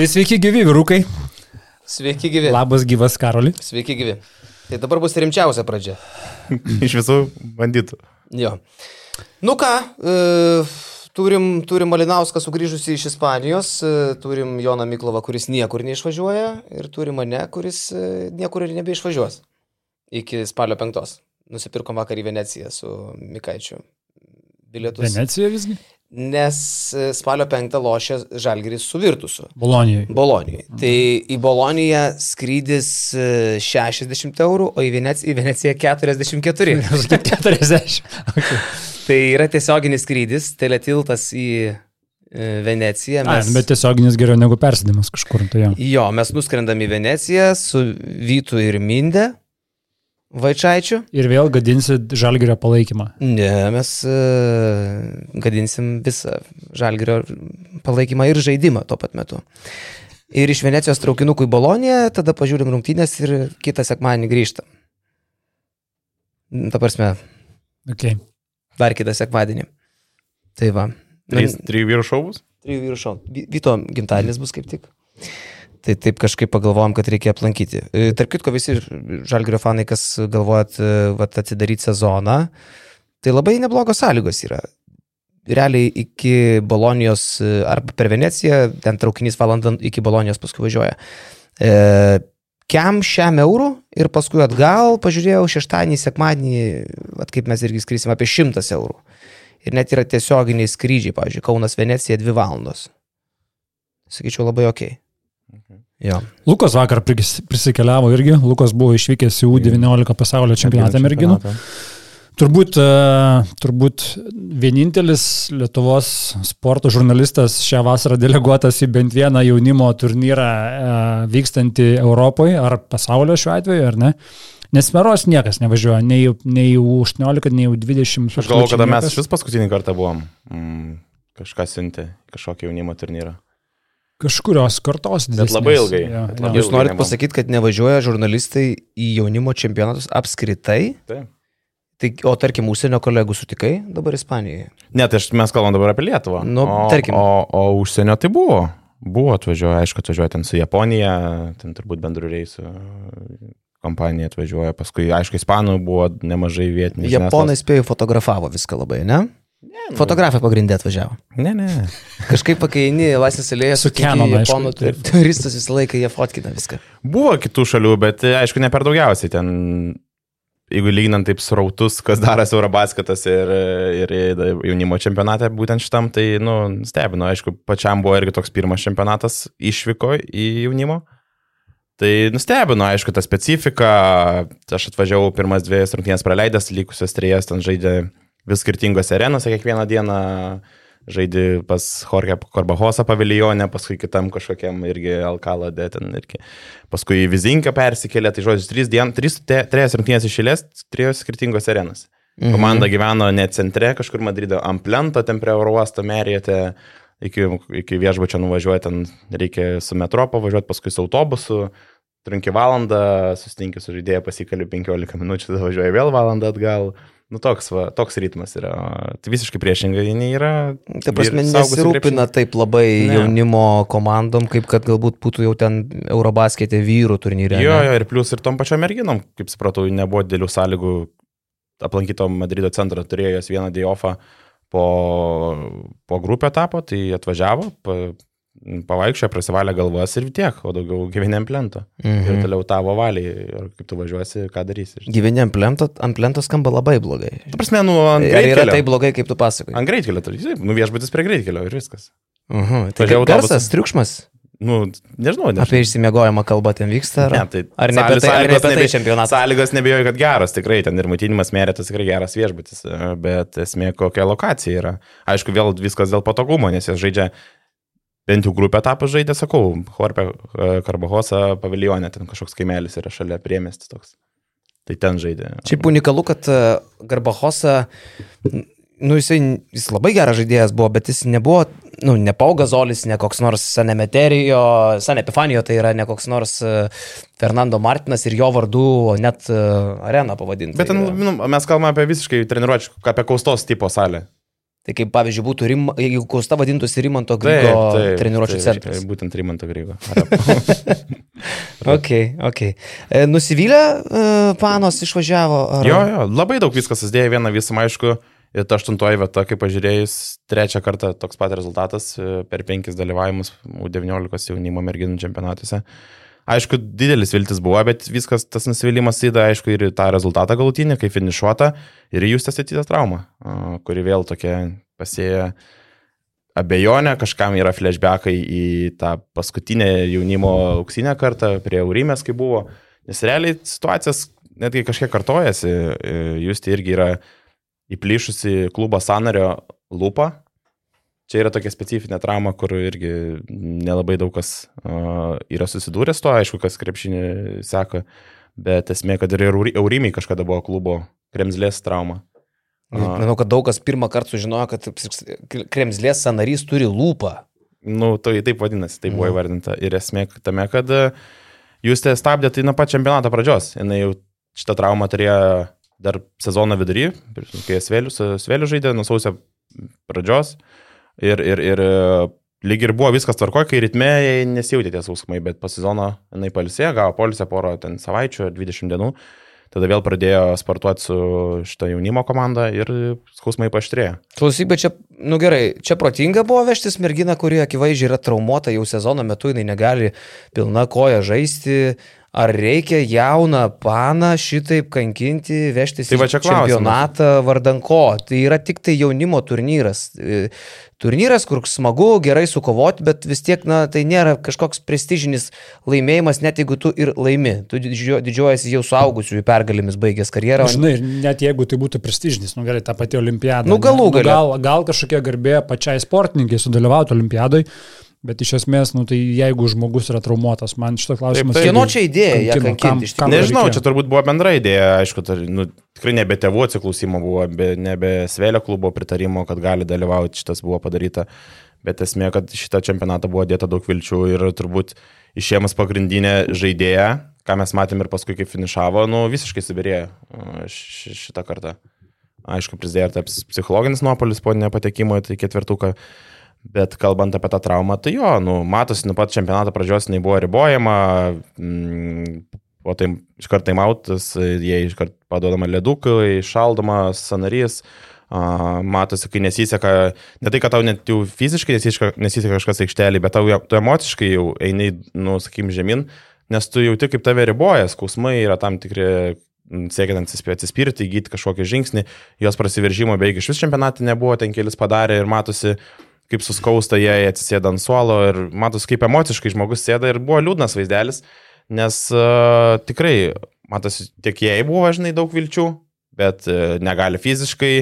Tai sveiki gyvi, vyrukai. Sveiki gyvi. Labas gyvas, Karoli. Sveiki gyvi. Tai dabar bus rimčiausia pradžia. Iš visų bandytų. Jo. Nu ką, e, turim, turim Malinauską sugrįžusi iš Ispanijos, e, turim Joną Miklovą, kuris niekur neišvažiuoja ir turim mane, kuris niekur ir nebeišvažiuos. Iki spalio penktos. Nusipirkom vakar į Veneciją su Mikaičiu. Bilietus. Venecija visgi. Nes e, spalio penktą lošia Žalgiris su Virtusu. Bolonijoje. Bolonijai. Tai į Boloniją skrydis e, 60 eurų, o į Veneciją, į Veneciją 44. 40. Okay. tai yra tiesioginis skrydis, teletiltas į e, Veneciją. Mes... A, bet tiesioginis geriau negu persėdimas kažkur. Tai jo. jo, mes nuskrendam į Veneciją su Vytu ir Minde. Vaičiaičiu. Ir vėl gadinsi žalgerio palaikymą. Ne, mes uh, gadinsim visą žalgerio palaikymą ir žaidimą tuo pat metu. Ir iš Venecijos traukinukų į Boloniją, tada pažiūrim rungtynės ir kitą sekmadienį grįžtam. Ta prasme, Okay. dar kitą sekmadienį. Tai va. Trys, trijų vyrų šaubus? Trijų vyrų šau. Vy- Vyto gimtadienis bus kaip tik. Tai taip kažkaip pagalvojom, kad reikia aplankyti. E, Tark kitko, visi žalgerio fanai, kas galvojat e, vat, atsidaryti sezoną, tai labai neblogos sąlygos yra. Realiai iki Bolonijos e, arba per Veneciją, ten traukinys valandą iki Bolonijos paskui važiuoja. E, Kem šiam eurų ir paskui atgal, pažiūrėjau, šeštadienį, sekmadienį, vat, kaip mes irgi skrysim apie 100 eurų. Ir net yra tiesioginiai skrydžiai, pavyzdžiui, Kaunas Venecija 2 valandos. Sakyčiau, labai ok. Jo. Lukas vakar prisikeliavo irgi. Lukas buvo išvykęs į U19 pasaulio čempionatą merginų. Turbūt, e, turbūt vienintelis Lietuvos sporto žurnalistas šią vasarą deleguotas į bent vieną jaunimo turnyrą e, vykstantį Europoje ar pasaulio šiuo atveju, ar ne? Nes meros niekas nevažiuoja, nei, nei į 18, nei į 20. Aš galvoju, kada mes vis paskutinį kartą buvom. Mm, kažką siuntė, kažkokį jaunimo turnyrą. Kažkurios kartos. Bet didesnės. labai ilgai, Jo, bet labai Jūs norit pasakyti, kad nevažiuoja žurnalistai į jaunimo čempionatus apskritai? Taip. Tai, o tarkim, užsienio kolegų sutikai dabar Ispanijoje? Ne, tai aš, mes kalbam dabar apie Lietuvą. Nu, o, tarkim. O, o užsienio tai buvo. Buvo atvažiuoja, aišku, atvažiuoja ten su Japonija, ten turbūt bendrų reisų kompanija atvažiuoja, paskui, aišku, ispanų buvo nemažai vietinių. Japonai spėjau fotografavo viską labai, ne? Ne Fotografai pagrindė atvažiavo. Ne, ne. Kažkaip pakeini laisvės alėją Su aišku. Japonų tur- turistus visą laiką jie fotkina viską. Buvo kitų šalių, bet aišku, ne per daugiausiai ten. Jeigu lyginant taip srautus, kas daras Eurobasketas ir, ir jaunimo čempionate, būtent šitam, tai, nu, stebino, aišku, pačiam buvo irgi toks pirmas čempionatas išvyko į jaunimo. Tai nustebino, aišku, tą specifiką. Aš atvažiavau pirmas dviejas rungtynės praleidęs, likusias trijas ten žaidė vis skirtingose arenose kiekvieną dieną. Žaidė pas Jorge Korbahosą paviljonę, paskui kitam kažkokiam irgi Alkalade ten irgi. Paskui Vizinką persikėlė, tai žodžiu, trys, dien, trys te, trejas rungtynės išėlės, trijose skirtingose arenose. Mhm. Komanda gyveno ne centre, kažkur Madrido, ant plento, ten prie oro uosto merėte, iki, iki viešbučio nuvažiuoja, ten reikia su metro pavažiuoti, paskui su autobusu, trunki valandą, susitinki su žaidėju, pasikali 15 minučių, tada važiuoja vėl valandą atgal. Nu, toks, va, toks ritmas yra. Tai visiškai priešingai, nei yra. Ta prasme, nesirūpina taip labai Ne. jaunimo komandom, kaip kad galbūt būtų jau ten Eurobasketė vyrų turnyre. Jo, jo, ir plus ir tom pačiom merginom, kaip supratau, nebuvo dėlių sąlygų aplankyto Madrido centro, turėjo jos vieną dėjofą po, po grupę etapo, tai atvažiavo, pa, pavaikščiojo, prasivalė galvas ir tiek, o daugiau gyvenėm plento. Mhm. Ir Mhm. toliau tavo valiai, ir kaip tu važiuosi, ką darysi. Gyveni ant plento, ant plento skamba labai blogai. Ta prasme, nu, ant Ar yra greitkelio. taip blogai, kaip tu pasakoji? Ant greitkelio, tai taip, nu viešbutis prie greitkelio ir viskas. Uh -huh. Tai kaip garsas, triukšmas. Nu, nežinau, nežinau. Apie išsimiegojimą kalba ten vyksta. Ar, Ne, tai ar ne apie tai, ar apie tai čempionatas? Sąlygos nebijoju, kad geras, tikrai ten ir maitinimas mėrėtas tikrai geras viešbutis, e, bet esmė kokia lokacija yra. Aišku, vėl viskas dėl patogumo, nes jie žaidžia, bent jau grupę etapą žaidė, sakau, Horpe Karbahosa paviljonė, ten kažkoks kaimelis yra šalia priemestis toks. Tai ten žaidė. Šiaip unikalu, kad e, Garbahosa, nu jisai, jis labai geras žaidėjas buvo, bet jis nebuvo, nu, ne Pau Gazolis, ne koks nors Sanemeterijo, San Epifanijo, tai yra ne koks nors e, Fernando Martinas ir jo vardu net e, areną pavadinti. Bet ten, nu, mes kalbame apie visiškai treniruočių, apie kaustos tipo salę. Tai kaip pavyzdžiui būtų, Rim, jeigu Kosta vadintųsi Rimanto Grygo treniruočio centras. Tai būtent Rimanto Grygo. ok, ok. E, nusivylę e, panos išvažiavo? Ar... Jo, jo, labai daug viskas susidėjo vieną visam aišku. Ir ta aštuntoji vieta, kaip pažiūrėjus, trečią kartą toks pat rezultatas e, per penkis dalyvavimus U19 jaunimo merginų čempionatuose. Aišku, didelis viltis buvo, bet viskas tas nusivylimas įda, aišku, ir tą rezultatą galutinį, kai finišuota, ir jūs atsitytas trauma, kuri vėl tokia pasėja abejonė, kažkam yra flashbackai į tą paskutinę jaunimo auksinę kartą prie Aurimės, kai buvo, nes realiai situacijas netgi kažkiek kartojasi, e, jūs tai irgi yra įplyšusi klubo sanario lūpą, Čia yra tokia specifinė trauma, kur irgi nelabai daug kas uh, yra susidūręs to, aišku, kas krepšinį seka, bet esmė, kad ir Eurimiai kažkada buvo klubo kremzlės trauma. Uh, Manau, kad daug kas pirmą kartą sužinojo, kad kremzlės sanarys turi lūpą. Nu, tai taip vadinasi, tai buvo mhm. įvardinta. Ir esmė tame, kad jūs te stabdėte tai nuo pat čempionato pradžios. Jis jau šitą traumą turėjo dar sezono vidury, kai Svėlius žaidė nuo sausio pradžios. Uh, Ir, ir, ir e, lyg ir buvo viskas tvarkoja, kai ritme nesijautė tie sausmai, bet po sezono jinai palisė, gavo polisę porą ten savaičių, 20 dienų. Tada vėl pradėjo sportuoti su šitą jaunimo komanda ir skausmai paštrėjo. Klausyk, bet čia, nu gerai, čia protinga buvo vežtis merginą, kuri akivaizdžiai yra traumuota jau sezono metu, jinai negali pilna koja žaisti, Ar reikia jauną paną šitaip kankinti, vežtis tai į čempionatą vardan ko? Tai yra tik tai jaunimo turnyras. E, turnyras, kur smagu, gerai sukovoti, bet vis tiek, na, tai nėra kažkoks prestižinis laimėjimas, net jeigu tu ir laimi. Tu didžiuojasi jau suaugusiųjų pergalėmis baigęs karjerą. Nu, žinai, net jeigu tai būtų prestižinis, nu gerai, ta pati olimpiada. Nu galų nu, gal, gal kažkokia garbė pačiai sportininkai sudalyvauti olimpiadai. Bet iš esmės, nu, tai jeigu žmogus yra traumuotas, man šitą klausimą... Tai kieno čia idėja? Kankino, kam, kam Nežinau, reikėjo? čia turbūt buvo bendra idėja, aišku, tai, nu, tikrai nebe tėvų atsiklausimo buvo, be, nebe Svelio klubo pritarimo, kad gali dalyvauti, šitas buvo padaryta. Bet esmė, kad šitą čempionatą buvo dėta daug vilčių ir turbūt išėmus pagrindinė žaidėja, ką mes matėm ir paskui kaip finišavo, nu, visiškai subirėjo šitą kartą. Aišku, prisidėjo ir tas psichologinis nuopolis po nepatekimo į ketvirtuką. Bet kalbant apie tą traumą, tai jo, nu, matosi, nuo pat čempionato pradžios jinai buvo ribojama, mm, o tai iš karto taimautas, jie iš karto paduodama ledukai, šaldomas sanarys, matosi, kai nesiseka, ne tai, kad tau net jau fiziškai nesiseka, nesiseka kažkas aikštelį, bet tau tu emociškai jau eini, nu, sakykim, žemyn, nes tu jau tik kaip tave riboja, skausmai yra tam tikri siekiant atsispirti, įgyti kažkokį žingsnį, jos prasiveržimo beveik iš vis čempionatė nebuvo, ten kelis padarė ir matosi, uh, kaip suskausta jie atsisėda ant suolo ir matos, kaip emociškai žmogus sėda ir buvo liūdnas vaizdelis, nes uh, tikrai, matos, tiek jai buvo, žinai, daug vilčių, bet uh, negali fiziškai,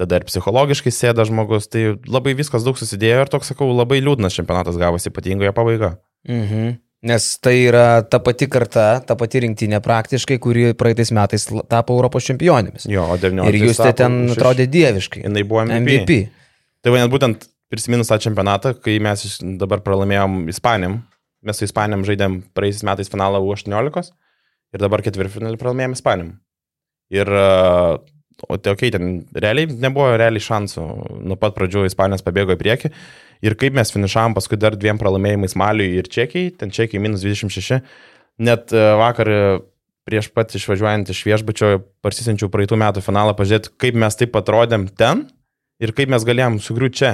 tada ir psichologiškai sėda žmogus, tai labai viskas daug susidėjo ir toks, sakau, labai liūdnas čempionatas gavosi, ypatingoje pabaiga. Mhm. Nes tai yra ta pati karta, ta pati rinktinė praktiškai, kuri praeitais metais tapo Europos čempionėmis. Jo, o 19. Ir jūs tai ten atrodė dieviškai. Jis buvo MVP. MVP. Tai va, būtent prisiminus tą čempionatą, kai mes dabar pralaimėjom Ispanijam, mes su Ispanijam žaidėm praeisiais metais finalą U18 ir dabar ketvirtfinalį pralaimėjom Ispanijam. Ir, o tai okei, okay, ten realiai nebuvo realiai šansų, nuo pat pradžių Ispanijos pabėgo į priekį ir kaip mes finišavom paskui dar dviem pralaimėjimais Maliui ir Čekijai, ten Čekijai minus 26, net vakar prieš pat išvažiuojant iš viešbučio parsisinčiau praeitų metų finalą, pažiūrėti, kaip mes taip atrodėm ten ir kaip mes galėjom sugriūti čia.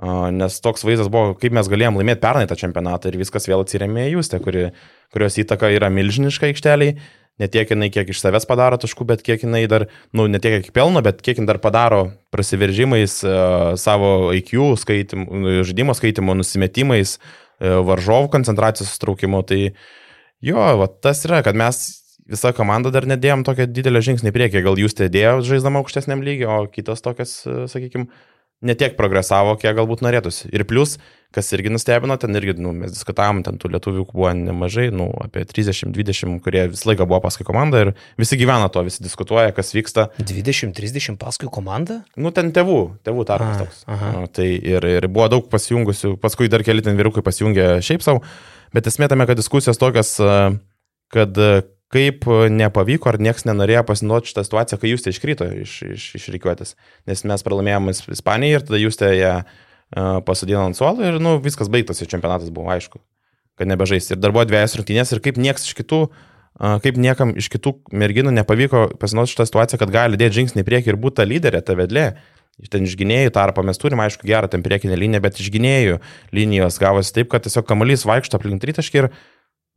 Nes toks vaizdas buvo, kaip mes galėjom laimėti pernai tą čempionatą ir viskas vėl atsiremė į Justę, kuri, kurios įtaka yra milžiniška aikšteliai. Ne tiek jinai kiek iš savęs padaro taškų, bet kiek jinai dar, nu, ne tiek kiek pelno, bet kiek jinai dar padaro prasiveržimais, savo IQ skaitimų, žaidimo skaitimo, nusimetimais, varžovų koncentracijos sutraukimu. Tai jo, va, tas yra, kad mes visa komanda dar nedėjom tokio didelio žingsnį priekį. Gal jūs tai dėjo žaisdama aukštesniam lygiui, o kitos tokias, sakykime, netiek progresavo, kiek galbūt norėtųsi. Ir plus, kas irgi nustebino, ten irgi, nu, mes diskutavom, ten tų lietuvių buvo nemažai, nu, apie 30-20, kurie visą laiką buvo paskui komandą ir visi gyvena to, visi diskutuoja, kas vyksta. 20-30 paskui komandą? Nu, ten tėvų, tėvų tarpas toks. Nu, tai ir, ir buvo daug pasijungusių, paskui dar keli ten vyrukai pasijungė šiaip savo, bet esmė tame, kad diskusijos tokios, kad kaip nepavyko ar niekas nenorėjo pasinaudoti šitą situaciją, kai jūs tai iškrito iš, iš, iš reikiuotės. Nes mes pralaimėjome Ispanijai ir tada jūs tai ją uh, pasodino ant suolo ir nu, viskas baigtas čempionatas buvo aišku, kad nebežais. Ir dar buvo dviejas rungtynės ir kaip niekas iš kitų, uh, kaip niekam iš kitų merginų nepavyko pasinaudoti šitą situaciją, kad gali dėti žingsnį į priekį ir būti ta lyderė, ta vedlė. Ten iš gynėjų tarpo mes turime, aišku, gerą ten priekinę liniją, bet iš gynėjų linijos gavosi taip, kad tiesiog kamuolys vaikšto aplink tritaškį ir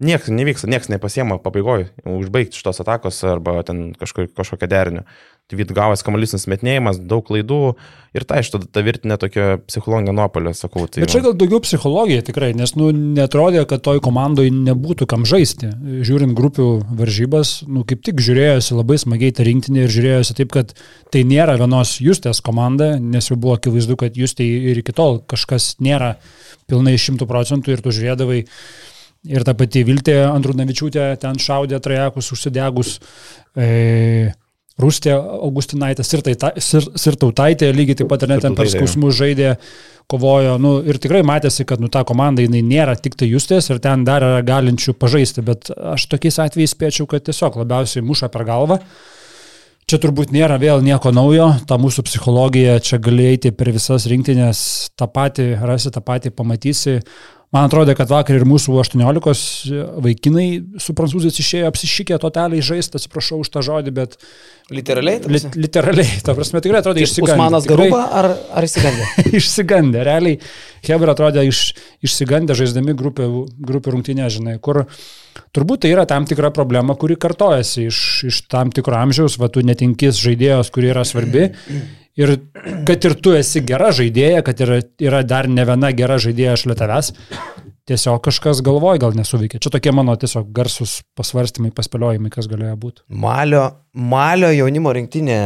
Niekas nevyksta, niekas nepasiema pabaigoje užbaigti šitos atakos arba ten kažko, kažkokią derinį. Tai vid gavas kamuolys nusimetnėjimas, daug klaidų ir tai iš tada ta virtinė tokia psichologinė nuopolė, sakau. Tai Bet čia gal daugiau psichologija tikrai, nes nu, netrodė, kad toj komandai nebūtų kam žaisti. Žiūrint grupių varžybas, nu, kaip tik žiūrėjosi labai smagiai tą rinktinį ir žiūrėjosi taip, kad tai nėra vienos justės komanda, nes jau buvo akivaizdu, kad justė ir iki tol kažkas nėra pilnai šimtų procentų ir tu žiūrėdavai Ir ta pati Viltė Andrunavičiūtė ten šaudė trajekus užsidegus. E, Rūstė Augustinaitis ir, tai, ir, ir tautaitė lygiai taip pat ir net ten per skausmus žaidė, kovojo. Nu, ir tikrai matėsi, kad nu, ta komanda jinai nėra tik tai justės ir ten dar yra galinčių pažaisti, bet aš tokiais atvejais spėčiau, kad tiesiog labiausiai muša per galvą. Čia turbūt nėra vėl nieko naujo, ta mūsų psichologija, čia gali eiti per visas rinktinės, tą patį rasi, tą patį pamatysi. Man atrodo, kad vakar ir mūsų 18 vaikinai su prancūzais išėjo apsišykę totaliai žaisti, atsiprašau už tą žodį, bet... Literaliai? Li, literaliai, ta prasme, tikrai atrodo išsigandę. Usmanas Garuba ar, ar išsigandę? išsigandę, realiai. Hebra atrodė iš, išsigandę žaisdami grupę, grupę rungtynę, žinai, kur turbūt tai yra tam tikra problema, kuri kartojasi iš, iš tam tikro amžiaus, va tu netinkis žaidėjos, kuri yra svarbi. Ir kad ir tu esi gera žaidėja, kad yra, yra dar ne viena gera žaidėja šalia tavęs, tiesiog kažkas galvoja, gal nesuveikia. Čia tokie mano tiesiog garsus pasvarstymai, paspėliojimai, kas galėjo būti. Malio, malio jaunimo rinktinė.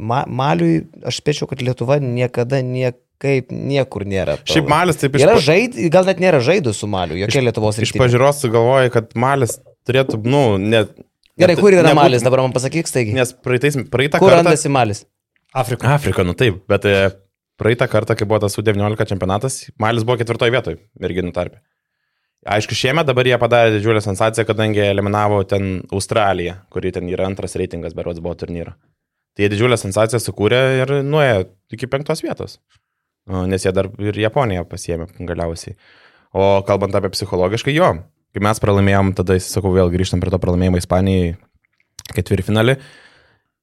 Ma, maliui aš spėčiau, kad Lietuva niekada niek kaip niekur nėra. To. Šiaip Malis taip iš... Yra žaid, gal net nėra žaidų su Maliu, jokia Lietuvos rinktinė. Iš pažiūros sugalvoja, kad Malis turėtų, nu, net... Gerai, kur yra nebūt, Malis, dabar man pasakyk, taigi. Nes praeitais, praeitą kur kartą... Kur randasi Malis? Afrika. Afrika, nu taip, bet e, praeitą kartą, kai buvo tas U19 čempionatas, Malis buvo ketvirtoje vietoje merginų tarpe. Aišku, šiemet dabar jie padarė didžiulę sensaciją, kadangi eliminavo ten Australiją, kuri ten yra antras reitingas berods buvo turnyro. Tai jie didžiulę sensaciją sukūrė ir nuėjo iki penktos vietos. Nes jie dar ir Japoniją pasiemė galiausiai. O kalbant apie psichologiškai, jo, kai mes pralaimėjom, tada, sakau, vėl grįžtam prie to pralaimėjimo Ispanijai ketvirtfinalį,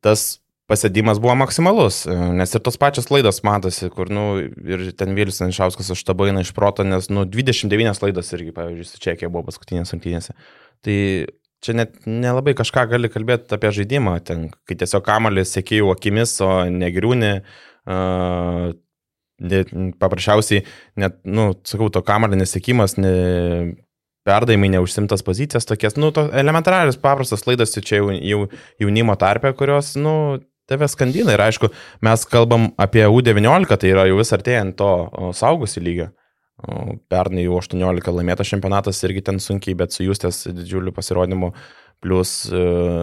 tas pasėdimas buvo maksimalus, e, nes ir tos pačios laidos matosi, kur, nu, ir ten Vėlis Anšauskas už tą bainą iš proto, nes, nu, 29 laidos irgi, pavyzdžiui, su Čekija buvo paskutinės rungtynėse. Tai čia net nelabai kažką gali kalbėti apie žaidimą, ten, kai tiesiog kamalį sėkėjų akimis, o negriūni, uh, paprasčiausiai, net, nu, sakau, to kamalį nesėkimas, ne, perdavimai neužsimtas pozicijas, tokias, nu, to elementarius, paprastas laidas čia jau, jau jaunimo tarpe, kurios, nu, tave skandina ir aišku, mes kalbam apie U19, tai yra jau vis artėjant to saugusi lygio. Pernai jau 18 laimėtas čempionatas irgi ten sunkiai, bet su justės didžiuliu pasirodymu, plus e,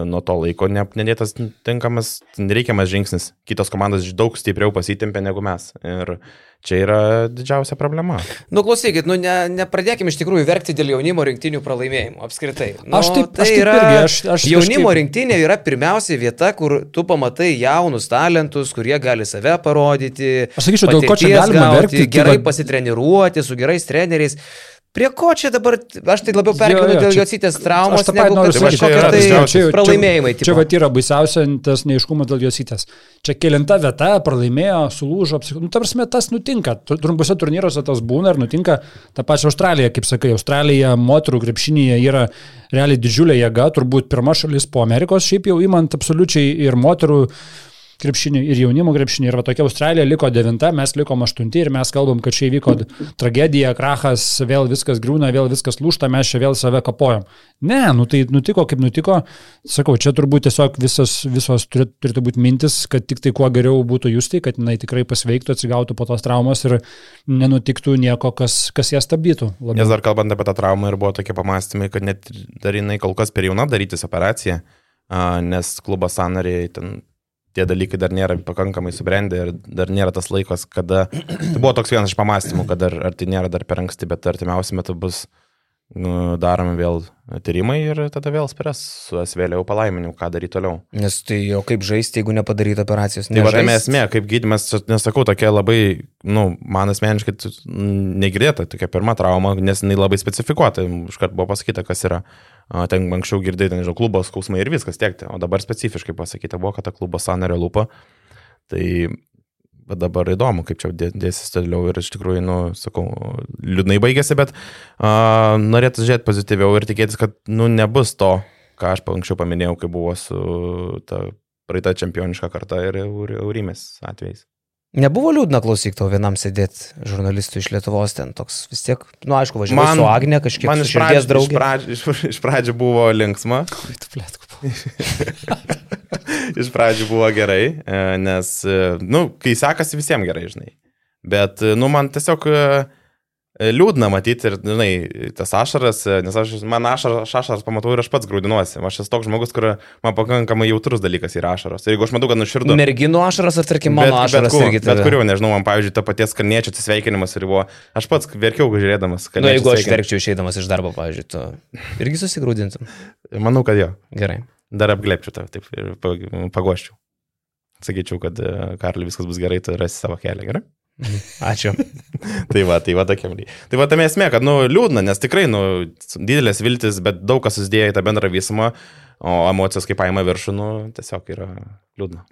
nuo to laiko nedėtas tinkamas, reikiamas žingsnis. Kitos komandos daug stipriau pasitempė negu mes. Ir Čia yra didžiausia problema. Nu, klausykit, nu, ne, nepradėkime iš tikrųjų verkti dėl jaunimo rinktinių pralaimėjimų, apskritai. Nu, aš taip, tai aš taip yra, irgi, aš, aš jaunimo kažkaip... rinktinė yra pirmiausia vieta, kur tu pamatai jaunus talentus, kurie gali save parodyti. Aš sakyčiau, dėl ko čia galima gauti, verkti. Gerai va... pasitreniruoti su gerais treneriais. Prie ko čia dabar, aš tai labiau perkeliu dėl Josytės traumos, negu kad kažkokie tai čia, pralaimėjimai. Čia, čia va yra baisiausia tas neiškumas dėl Josytės. Čia kelinta vieta, pralaimėjo, sulūžo, nu, ta prasme, tas nutinka. Trumpuose turnyruose tas būna ir nutinka. Ta pačia Australija, kaip sakai, Australija moterų krepšinėje yra realiai didžiulė jėga, turbūt pirma šalis po Amerikos, šiaip jau įmant absoliučiai ir moterų krepšinį ir jaunimo krepšinį. Ir va tokia Australija liko devinta, mes likom aštunti ir mes kalbam, kad čia įvyko tragedija, krachas, vėl viskas griūna, vėl viskas lūšta, mes čia vėl save kapojam. Ne, nu tai nutiko kaip nutiko. Sakau, čia turbūt tiesiog visos, visos turėtų, turėtų būti mintis, kad tik tai kuo geriau būtų justi, kad jinai tikrai pasveiktų, atsigautų po tos traumos ir nenutiktų nieko, kas, kas ją stabdytų. Labiau. Nes dar kalbant apie tą traumą ir buvo tokie pamastymai, kad net dar jinai kol kas per jauna darytis operaciją, nes klubas sanariai ten tie dalykai dar nėra pakankamai subrendę ir dar nėra tas laikas, kada... Tai buvo toks vienas iš pamastymų, kad ar, ar tai nėra dar per anksti, bet artimiausiu metu bus nu, daromi vėl tyrimai ir tada vėl spręs su esvėliau palaiminimu, ką daryti toliau. Nes tai jau kaip žaisti, jeigu nepadaryti operacijos. Tai va, tai esmė, kaip gydimas, nesakau, tokia labai, nu, man asmeniškai negirdėta, tokia pirma trauma, nes jinai labai specifikuota, iškart buvo pasakyta, kas yra. Ten anksčiau girdėti, nežinau, klubo skausmai ir viskas tiek, o dabar specifiškai pasakyta buvo, kad ta klubo sanario lūpa. Tai bet dabar įdomu, kaip čia dė- dėsis toliau ir iš tikrųjų, nu, sakau, liūdnai baigėsi, bet a, norėtų žiūrėti pozityviau ir tikėtis, kad, nu, nebus to, ką aš anksčiau paminėjau, kai buvo su ta praeita čempioniška karta ir Eur- Eurimės atvejais. Nebuvo liūdna klausyk tau vienam sėdėti žurnalistų iš Lietuvos ten toks vis tiek, nu aišku, važiavau Man- su Agne kažkiek Man iš širdies pradžių, iš, pradžių, iš, iš pradžių buvo linksma, Oi, tu plėtku. iš pradžių buvo gerai, e, nes, e, nu, kai sekasi visiems gerai, žinai. Bet, e, nu, man tiesiog liūdna matyti ir, žinai, tas ašaras, nes aš, man ašaras, ašaras pamatau ir aš pats grūdinuosi. Aš esu toks žmogus, kur man pakankamai jautrus dalykas yra ašaras. Ir jeigu aš matau, kad nuširdų... Merginų ašaras ar tarkim mano bet, ašaras kur, irgi bet tave? kuriuo, nežinau, man, pavyzdžiui, ta paties karniečio atsisveikinimas ir buvo, aš pats verkiau žiūrėdamas, kad... Nu, jeigu aš verkčiau išeidamas iš darbo, pavyzdžiui, tu irgi susigrūdintum. Manau, kad jo. Gerai. Dar apglėpčiau tave taip ir pa- paguoščiau. Sakyčiau, kad e, Karli viskas bus gerai, tu rasi savo kelią, gerai? Ačiū. tai va, tai va tokia mly. Tai va tame esmė, kad, nu, liūdna, nes tikrai, nu, didelės viltis, bet daug kas susidėjo į tą bendrą visumą, o emocijos kaip paima viršų, nu, tiesiog yra liūdna.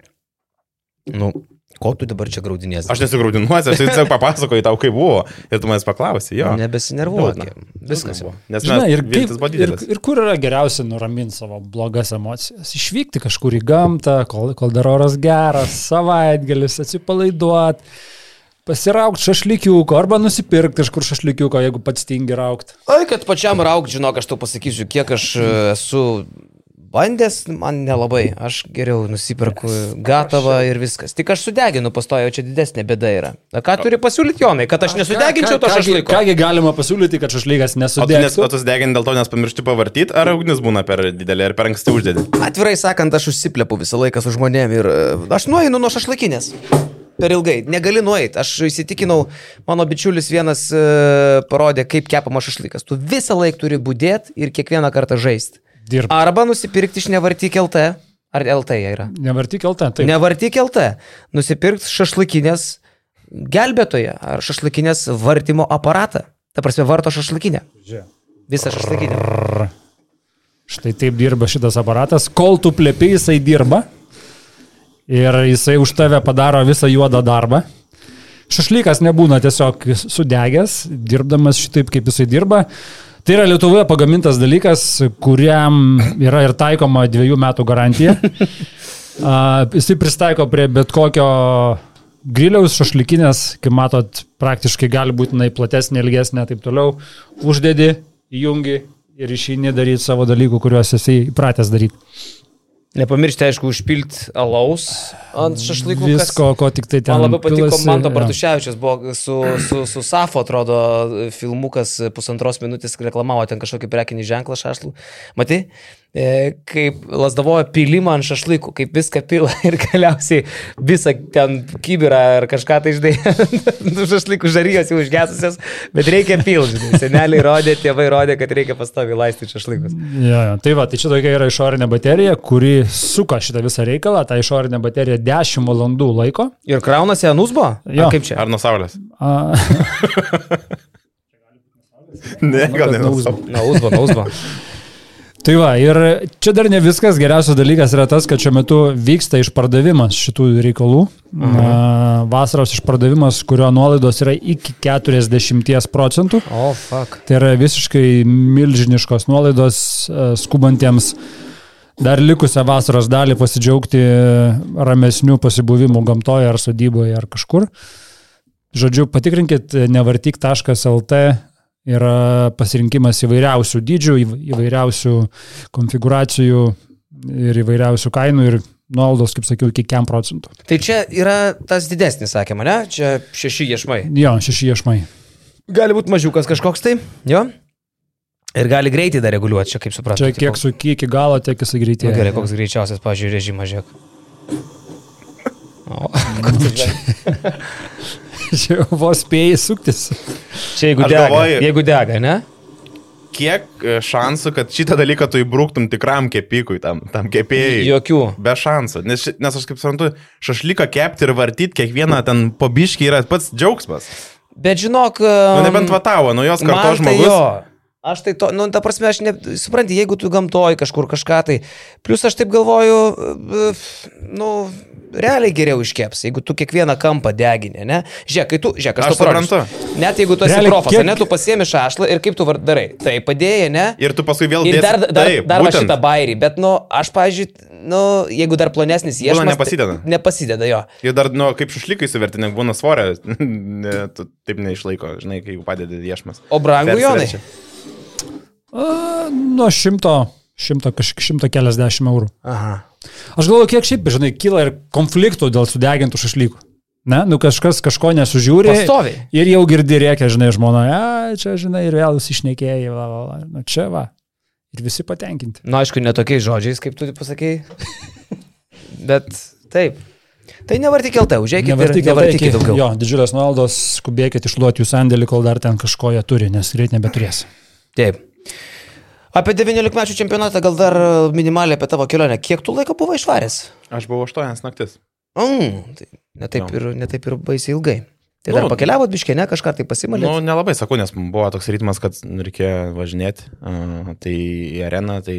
Nu, ko tu dabar čia graudinės? Aš nesigraudinuosi, aš tiesiog papasakoju tau, kaip buvo ir tu manęs paklausai, jo. Nebesinervuok. Liūdna. Viskas buvo. Nes Žinai, ir, kaip, buvo ir, didelis. ir kur yra geriausia nuraminti savo blogas emocijas? Išvykti kažkur į gamtą, kol, kol dar oras geras, savaitgalis, atsipalaiduoti, pasiraukti šašlykiuko arba nusipirkti kažkur šašlykiuko, jeigu pats tingi raukti. Oi, kad pačiam rauk, žinok, aš tau pasakysiu, kiek aš e, esu bandęs, man nelabai. Aš geriau nusipirku gatavą ir viskas. Tik aš sudeginu pastojo, čia didesnė bėda yra. Na, ką turi pasiūlyti Jonai, kad aš nesudeginčiau to šašlyko? Kągi galima pasiūlyti, kad šašlykas O tu, tu degini dėl to, nes pamiršti pavartyti, ar ugnis būna per didelė ir per anksti uždėdi? Atvirai sakant, aš užsiplepu visą laiką su žmonėm ir e, aš nueinu nuo šašlykinės. Per ilgai, negali nueiti. Aš įsitikinau, mano bičiulis vienas e, parodė, kaip kepama šašlykas. Tu visą laiką turi būdėti ir kiekvieną kartą žaisti. Dirbti. Arba nusipirkti iš nevartyk LT. Ar LT jie yra? Nevartyk LT. Taip. Nevartyk LT. Nusipirkti šašlykinės gelbėtoje ar šašlykinės vartymo aparatą. Ta prasme, varto šašlykinę. Visą šašlykinę. Štai taip dirba šitas aparatas. Kol tu plėpi, jisai dirba. Ir jisai už tave padaro visą juodą darbą. Šašlykas nebūna tiesiog sudegęs, dirbdamas šitaip, kaip jisai dirba. Tai yra Lietuvoje pagamintas dalykas, kuriam yra ir taikoma dviejų metų garantija. A, Jisai pristaiko prie bet kokio griliaus, šašlykinės, kaip matot, praktiškai gali būti jinai platesnė, ilgesnė, taip toliau. Uždedi, įjungi ir išeini daryti savo dalykų, kuriuos esi įpratęs daryti. Nepamiršti, aišku, užpilti alaus ant šašlykų. kas- Visko, ko tik tai ten. Man labai patiko pilasi, Manto. Bartuševičius, buvo su, su, su Safo, atrodo, filmukas pusantros minutės reklamavo ten kažkokį prekinį ženklą šašlų. Matai, kaip lasdavojo pilimą ant šašlykų, kaip viską pila ir galiausiai visą ten kibirą ar kažką tai žinai, nu šašlykų žarijos jau užgesusios, bet reikia pilti. Seneliai rodė, tėvai rodė, kad reikia pastovi laistyti šašlykus. Ja, ja. Tai va, tai čia tokia yra išorinė baterija, kuri suka šitą visą reikalą. Ta išorinė baterija 10 valandų laiko. Ir kraunasi ant usbo? Jo. Ar kaip čia? Ar nuo saulės? A, Ne, gal ne. nuo nuo uzbo. saulės. Na, usbo, na, usbo. Tai va, ir čia dar ne viskas. Geriausias dalykas yra tas, kad šiuo metu vyksta išpardavimas šitų reikalų. A, vasaros išpardavimas, kurio nuolaidos yra iki 40 procentų. O, oh, fuck. Tai yra visiškai milžiniškos nuolaidos e, skubantiems dar likusią vasaros dalį pasidžiaugti ramesnių pasibuvimų gamtoje ar sodyboje ar kažkur. Žodžiu, patikrinkit nevartyk.lt yra pasirinkimas įvairiausių dydžių, įv- įvairiausių konfiguracijų ir įvairiausių kainų ir nuolaidos, kaip sakiau, iki 5 procentų. Tai čia yra tas didesnis, sakė mane, čia šeši iešmai. Jo, šeši iešmai. Gali būti mažiukas kažkoks tai, jo. Ir gali greitai dar reguliuoti, čia kaip suprantu. Čia kiek suki iki galo, tiek jisai Nu, greitėja. gerai, koks greičiausias, pažiūrėjau, režimas, žiūrėk. O, tu čia? Čia vos spėjai suktis. čia jeigu Aš dega, galvoju- jeigu dega, ne? kiek e, šansų, kad šitą dalyką tu įbruktum tikram kepikui, tam, tam kepėjai? Jokių. Be šansų. Nes, nes aš kaip suprantu, šašlyką kepti ir vartyti kiekvieną ten pobiškį yra pats džiaugsmas. Bet žinok. Nu, um, nebent vatavo, nu jos man karto tai žmogus. jo. Aš tai to, nu, ta prasme, aš ne, supranti, jeigu tu gamtoj kažkur kažką tai, plus aš taip galvoju, e, nu, realiai geriau iškeps, jeigu tu kiekvieną kampą deginė, ne? Žiūrėk, kai tu, žiūrėk, aš, Aš suprantu. Net jeigu tu esi Realiai profas, kiek- ne, tu pasiemi šašlą ir kaip tu darai. Tai padėjai, ne? Ir tu paskui vėl dėsi- dar, dar, Taip, dar va būtent. šitą bairį, bet, nu, aš, pažiūrėjau, nu, jeigu dar plonesnis ieškas. nepasideda. Nepasideda jo. Ir dar, nu, kaip šušlykai suvertinė, būna svorio, ne, tu taip neišlaiko, žinai, kai padedi iešmas. O brangu, Jonai. A, Nuo šimto, šimto, šimto keliasdešimt eurų. Aha. Aš galvoju, kiek šiaip, žinai, kyla ir konfliktų dėl sudegintų šašlykų. Ne, nu kažkas kažko nesužiūri. Pastoviai. Ir jau girdi rėkia, žinai, žmona, a, čia, žinai, ir vėl išnekėjai, va, va, va. Nu, čia va. Ir visi patenkinti. Nu, aišku, ne tokiais žodžiais, kaip tu pasakėjai. Bet taip. Tai nevartik LT, užėkit ir nevartikit daugiau. Jo, didžiulės nuolaidos, skubėkit išluoti jų sandėlį, kol dar ten kažko jie turi, nes greit nebeturės. Taip. Apie 19 mečių čempionatą gal dar e, minimaliai apie tavo kelionę. Kiek tu laiko buvai išvaręs? Aš buvau 8 naktis. Mm, tai netaip, Jo. ir, netaip ir baisiai ilgai. Tai Nu, dar pakeliavot biškė, ne, kažką tai pasimalėt. Nu, nelabai sakau, nes buvo toks ritmas, kad reikėjo važinėti. Uh, tai į areną, tai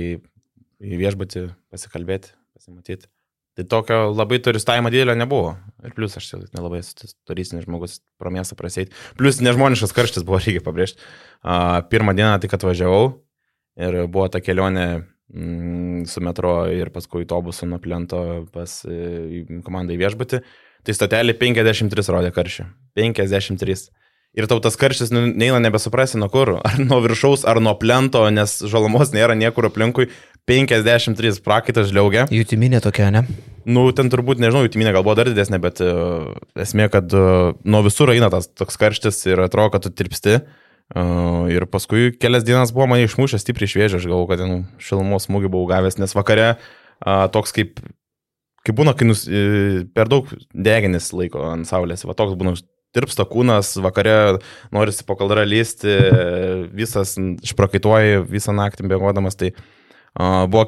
į viešbutį pasikalbėti, pasimatyti. Tai tokio labai turistavimo didelio nebuvo. Ir plus aš nelabai esu turistinis žmogus pro miestą praseit. Plus nežmoniškas karštis buvo, reikia pabrėžti. Pirmą dieną tik atvažiavau ir buvo ta kelionė mm, su metro ir paskui autobusu nuo plento pas e, komandą į viešbutį. Tai stotelį 53 rodė karščio. 53. Ir tau tas karštis nu, neina nebesuprasi nuo kur. Ar nuo viršaus, ar nuo plento, nes žalumos nėra niekur aplinkui. 53 prakaitas žliaugia. Jutiminė tokia, ne? Nu, ten turbūt, nežinau, jutiminė gal buvo dar didesnė, bet uh, esmė, kad uh, nuo visur eina tas toks karštis ir atrodo, kad tu tirpsti. Uh, ir paskui kelias dienas buvo mane išmušęs stipriai šviežia, aš galvoju, kad ten šilumos smūgį buvau gavęs, nes vakare uh, toks kaip, kaip būna, kai nus, uh, per daug deginis laiko ant saulės, va toks būna tirpsta kūnas, vakare norisi po kaldrą lysti, visas išprakaituoji visą naktį bėgodamas, tai uh, buvo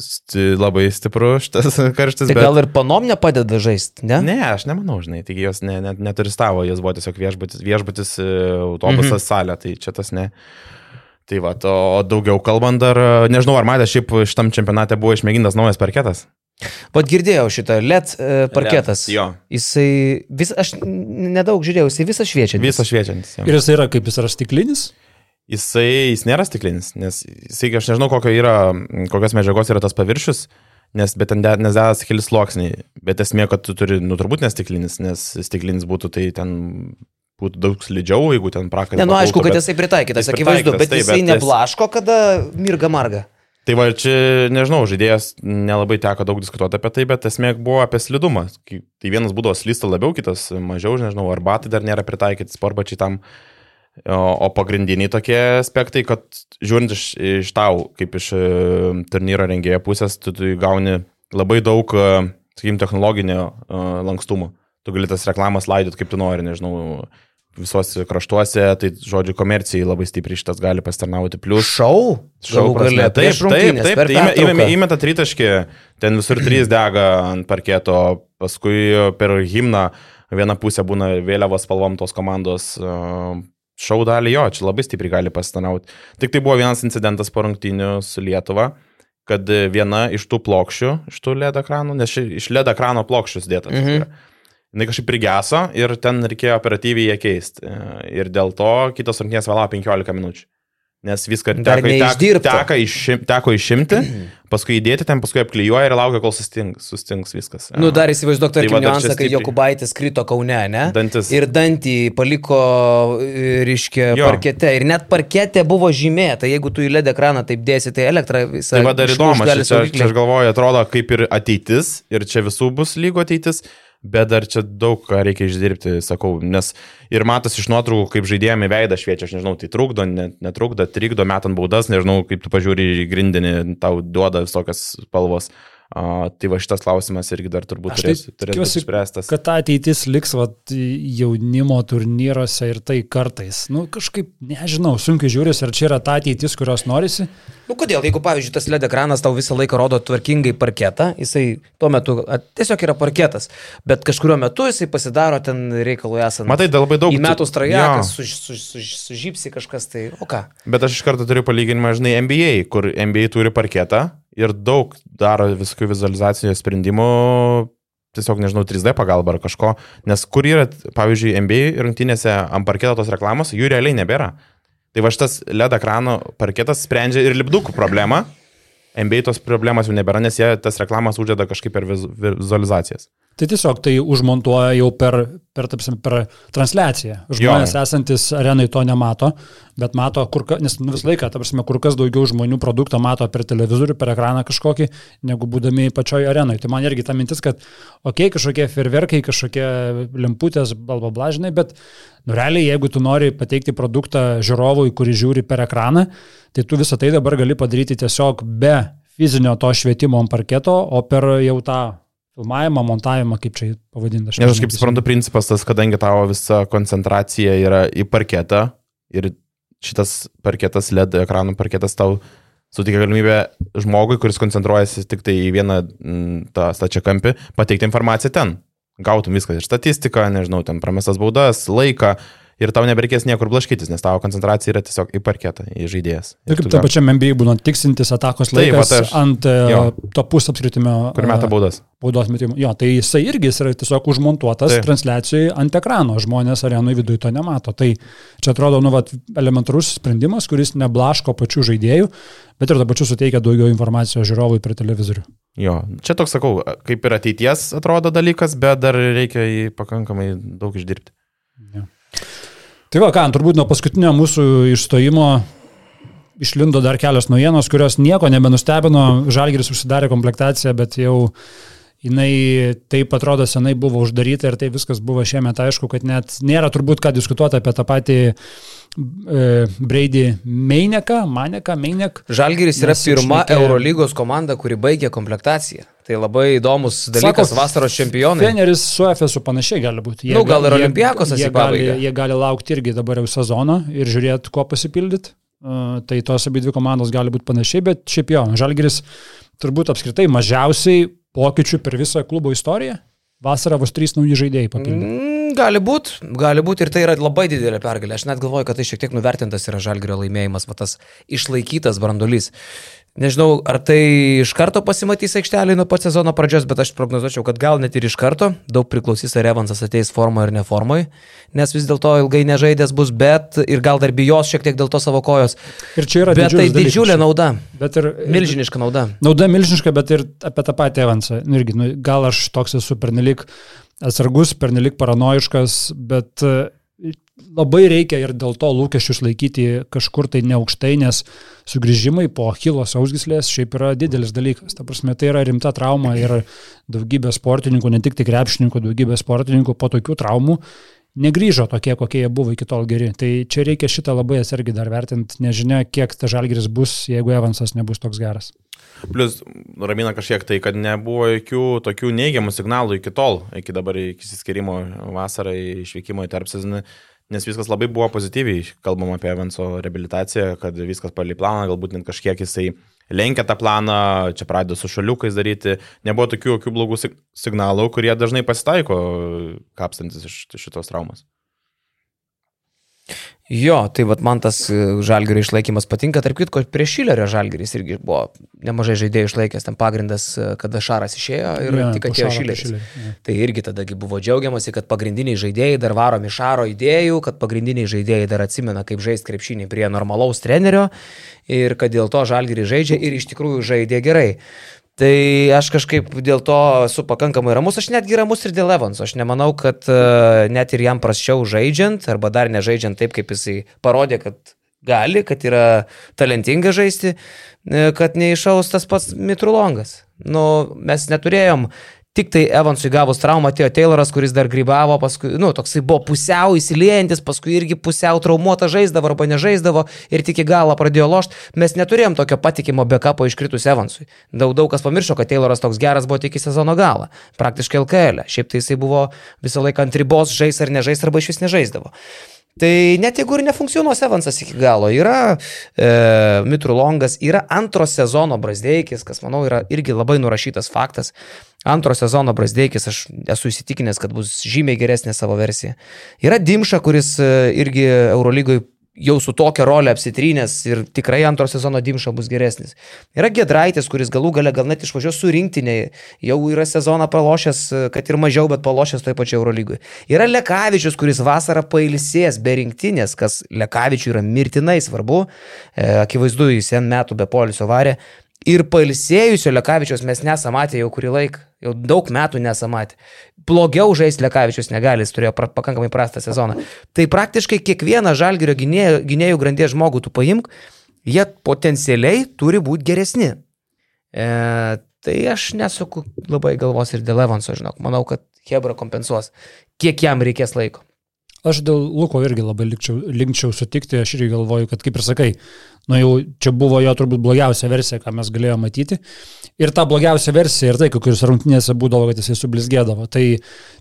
sti, labai stipru šitas karštis. Tai gal ir panom nepadeda žaisti, ne? Ne, aš nemanau, žinai, taigi jos ne, ne, neturistavo, jos buvo tiesiog viešbutis, viešbutis e, autobusas, mhm. salė, tai čia tas ne. Tai va, o daugiau kalbant dar, e, nežinau, ar matė, šiaip šitam čempionate buvo išmėgintas naujas parketas. Pat girdėjau šitą LED e, parketas. LED, jo. Jisai, vis, aš nedaug žiūrėjau, jisai visą šviečia. Visas šviečiantis. Ir jis yra, kaip jis yra stiklinis. Jisai, jis nėra stiklinis, nes jisai, aš nežinau, kokio yra, kokios medžiagos yra tas paviršius, nes, bet ten de- nes dedas keli sluoksniai, bet esmė, kad tu turi, nu turbūt nestiklinis, nes stiklinis būtų, tai ten būtų daug slidžiau, jeigu ten prakaitas. Ne, nu aišku, kad jisai pritaikytas, akivaizdu, bet taip, jisai bet neblaško, kada mirga marga. Tai va, čia, nežinau, žaidėjas nelabai teko daug diskutuoti apie tai, bet esmė buvo apie slidumą. Tai vienas būdavo slysta labiau, kitas mažiau, nežinau, ar batai dar nėra pritaikyti sportbačiai tam. O, o pagrindiniai tokie aspektai, kad žiūrint iš, iš tau, kaip iš e, turnyro rengėjo pusės, tu, tu gauni labai daug, e, sakykim, technologinio e, lankstumo. Tu gali tas reklamas laidot kaip tu nori, nežinau, visuose kraštuose, tai žodžiu, komercijai labai stipriai šitas gali pasitarnauti. Plus, Šau? Šau gale, Taip, taip, taip, tai įme- pertrauką. įmeta tritaškį, ten visur trys dega ant parketo, paskui per himną viena pusė būna vėliavos spalvom tos komandos. uh, Šau dalį jo, čia labai stipriai gali pasitarnauti. Tik tai buvo vienas incidentas po rungtynių su Lietuva, kad viena iš tų plokščių, iš tų LED ekranų, nes ši, iš LED ekrano plokščius dėtas. Mhm. Mhm. Jis kažkaip prigeso ir ten reikėjo operatyviai ją keisti. Ir dėl to kitos rungtynės vėlavo 15 minučių. Nes viską Dar teko, tek, neišdirbta. teko, išim, teko išimti, paskui įdėti ten, paskui apklijuoja ir laukia, kol sustings, sustings viskas. Nu, dar įsivaizduok, Tai tarkim, čia niuansą, stipriai. Jokubaitis krito Kaune, ne? Dantis. Ir dantį paliko, e, reiškia, Jo. parkete. Ir net parkete buvo žymėta, jeigu tu į LED ekraną taip dėsi, tai elektrą visą. Tai va dar įdomu, čia, čia, čia aš galvoju, atrodo kaip ir ateitis, ir čia visų bus lygo ateitis, bet dar čia daug ką reikia išdirbti, sakau, nes ir matos iš nuotraukų, kaip žaidėjami veidą šviečia, aš nežinau, tai trukdo, net, netrukdo, trikdo, metant baudas, nežinau, kaip tu pažiūri į grindinį, tau duoda visokias spalvos. Uh, tai va šitas klausimas irgi dar turbūt Aš turės, tai turės būti išspręstas. Kad ta ateitis liks vat, jaunimo turnyruose ir tai kartais. Nu, kažkaip, nežinau, sunkiai žiūrės, ar čia yra ta ateitis, kurios norisi. Nu kodėl, jeigu pavyzdžiui tas LED ekranas tau visą laiką rodo tvarkingai parketą, jisai tuo metu a, tiesiog yra parketas, bet kažkurio metu jisai pasidaro ten reikalui esant. Matai, da labai daug. Į metų Jo. strajakas, suž, suž, suž, sužypsi kažkas tai, o ką? Bet aš iš karto turiu palyginimą, žinai, NBA, kur NBA turi parketą ir daug daro visokių vizualizacijų sprendimų, tiesiog, nežinau, 3D pagalba ar kažko, nes kur yra, pavyzdžiui, NBA rungtynėse ant parketo tos reklamos, jų realiai nebėra. Tai va šitas LED ekrano parketas sprendžia ir lipdukų problemą. NBA tos problemos jau nebėra, nes jie tas reklamas uždeda kažkaip per vizu- vizualizacijas. Tai tiesiog tai užmontuoja jau per, per, tapsim, per transliaciją. Žmonės Jo. esantis arenai to nemato, bet mato, kur, nes nu, visą laiką, ta prasme, kur kas daugiau žmonių produktą mato per televizorių, per ekraną kažkokį, negu būdami pačioj arenai. Tai man irgi ta mintis, kad, okei, okay, kažkokie ferverkai, kažkokie lemputės, balbablažinai, bet, nu, realiai, jeigu tu nori pateikti produktą žiūrovui, kurį žiūri per ekraną, tai tu visą tai dabar gali padaryti tiesiog be fizinio to švietimo ant parketo, o per jau tą filmavimą, montavimą, kaip čia pavadinti. Nes aš kaip suprantu, principas tas, kadangi tavo visa koncentracija yra į parketą ir šitas parketas, LED ekranų parketas tau suteikia galimybę žmogui, kuris koncentruojasi tik tai į vieną mm, tą stačią kampį, pateikti informaciją ten. Gautum viską ir statistiką, nežinau, ten pramestas baudas, laiką ir tau nebereikės niekur blaškytis, nes tavo koncentracija yra tiesiog į parketą, į žaidėjas. Ir kaip gauni- pačiam MBA būna tiksintis atakos Taip, laikas vat aš- ant e, jo. to pusapskritimio. Kur meta e, baudas. Baudos metimų. Jo, tai jisai irgi jis yra tiesiog užmontuotas Taip. transliacijai ant ekrano. Žmonės arenui viduje to nemato. Tai čia atrodo, nu, vat, elementarus sprendimas, kuris neblaško pačių žaidėjų, bet ir to pačiu suteikia daugiau informacijos žiūrovui per televizorių. Jo, čia toks sakau, kaip ir ateities atrodo dalykas, bet dar reikia jį pakankamai daug išdirbti. Tai va, ką, turbūt nuo paskutinio mūsų išstojimo išlindo dar kelios naujienos, kurios nieko nebenustebino. Žalgiris užsidarė komplektaciją, bet jau jinai taip atrodo senai buvo uždaryta ir tai viskas buvo šiemet aišku, kad net nėra turbūt ką diskutuoti apie tą patį Brady Meineką, Maneką, Meinek. Žalgiris yra pirma. Eurolygos komanda, kuri baigė komplektaciją. Tai labai įdomus dalykas, Sako, vasaros čempionai. Feneris su FSU panašiai gali būti. Nu, gal ir jie- Olympiakos jie, jie gali laukti irgi dabar jau sezono ir žiūrėti, kuo pasipildyti. Uh, tai tos abi dvi komandos gali būti panašiai, bet šiaip jo, Žalgiris turbūt apskritai mažiausiai pokyčių per visą klubo istoriją. Vasarą vos trys nauji žaidėjai papildė. Mm, gali būti, gali būti ir tai yra labai didelė pergalė. Aš net galvoju, kad tai šiek tiek nuvertintas yra Žalgirio laimėjimas, va tas išlaikytas brandolys. Nežinau, ar tai iš karto pasimatys aikštelį nuo pat sezono pradžios, bet aš prognozuočiau, kad gal net ir iš karto. Daug priklausys, ar Evansas ateis formoje ar neformoje, nes vis dėlto ilgai nežaidęs bus, bet ir gal dar bijos šiek tiek dėl to savo kojos. Ir čia yra Bet tai didžiulis dalykas. didžiulė nauda, Bet ir, milžiniška nauda. Nauda milžiniška, bet ir apie tą patį Evansą. Nu, irgi, nu, gal aš toks esu pernelik atsargus, pernelik paranoiškas, bet labai reikia ir dėl to lūkesčius laikyti kažkur tai neaukštai, nes sugrįžimai po Achilo sausgislės šiaip yra didelis dalykas. Ta prasme, tai yra rimta trauma ir daugybė sportininkų, ne tik tik krepšininkų, daugybė sportininkų po tokių traumų negryžo tokie, kokie jie buvo iki tol geri. Tai čia reikia šitą labai atsargiai dar vertinti, nežinia, kiek ta žalgeris bus, jeigu Evansas nebus toks geras. Plus, ramina kažkiek tai, kad nebuvo jokių tokių neigiamų signalų iki tol, iki dabar, iki įsiskirimo vasarą, išvykimo į tarpsezinį, nes viskas labai buvo pozityviai, kalbam apie Evanso rehabilitaciją, kad viskas palį planą, galbūt net kažkiek jisai lenkia tą planą, čia pradėjo su šaliukais daryti, nebuvo tokių jokių blogų sig- signalų, kurie dažnai pasitaiko kapstantis iš šitos traumas. Jo, tai vad man tas e, žalgerio išlaikymas patinka. Tarp kitko, prieš Šilerio žalgeris irgi buvo nemažai žaidėjų išlaikęs, ten pagrindas, e, kada Šaras išėjo ir Jo, tik atėjo Šileris. po Šilerį, jo. Tai irgi tadagi buvo džiaugiamasi, kad pagrindiniai žaidėjai dar varomi Šaro idėjų, kad pagrindiniai žaidėjai dar atsimena, kaip žaisti krepšinį prie normalaus trenerio ir kad dėl to žalgerį žaidžia ir iš tikrųjų žaidė gerai. Tai aš kažkaip dėl to esu pakankamai ramus, aš netgi ramus ir dėl Evanso. Aš nemanau, kad uh, net ir jam prasčiau žaidžiant, arba dar nežaidžiant taip, kaip jisai parodė, kad gali, kad yra talentinga žaisti, e, kad neišaus tas pats Mitrulongas. Nu, mes neturėjom Tik tai Evansui gavus traumą atėjo Tayloras, kuris dar grybavo, paskui, nu, toksai buvo pusiau įsiliejantis, paskui irgi pusiau traumuota žaisdavo arba nežaisdavo ir tik į galą pradėjo lošti. Mes neturėjom tokio patikimo backupo iškritus Evansui. Daug, daug kas pamiršo, kad Tayloras toks geras buvo tik į sezono galą. Praktiškai LKL. E. Šiaip tai jisai buvo visą laiką ant ribos žais ar nežais arba iš vis nežaisdavo. Tai net jeigu ir nefunkcionuos Evansas iki galo, yra e, Mitrulongas, yra antro sezono Brasdeikis, kas manau yra irgi labai nurašytas faktas. Antro sezono Brasdeikis, aš esu įsitikinęs, kad bus žymiai geresnė savo versija. Yra Dimša, kuris e, irgi Eurolygoje jau su tokia rolė apsitrynęs ir tikrai antro sezono dimša bus geresnis. Yra Gedraitis, kuris galų gale gal net išvažiuos su rinktinė, jau yra sezoną pralošęs, kad ir mažiau, bet pralošęs toje pačioje Eurolygoje. Yra Lekavičius, kuris vasarą pailsės be rinktinės, kas Lekavičiui yra mirtinai svarbu, e, akivaizdu, jis N metų be polisio varė. Ir pailsėjusio Lekavičius mes nesame matę jau kurį laiką, jau daug metų nesame matę. Blogiau žaisti Lekavičius negali, jis turėjo pra, pakankamai prastą sezoną. Tai praktiškai kiekvieną žalgerio gynėjų, gynėjų grandies žmogų tu paimk, jie potencialiai turi būti geresni. E, tai aš nesuku labai galvos ir dėl Evanso, žinok, manau, kad Hebra kompensuos, kiek jam reikės laiko. Aš dėl Luko irgi labai likčiau, linkčiau sutikti, aš irgi galvoju, kad kaip ir sakai, nu jau čia buvo jo turbūt blogiausia versija, ką mes galėjome matyti. Ir ta blogiausia versija ir tai, kokius rungtynėse būdavo, kad jisai sublizgėdavo. Tai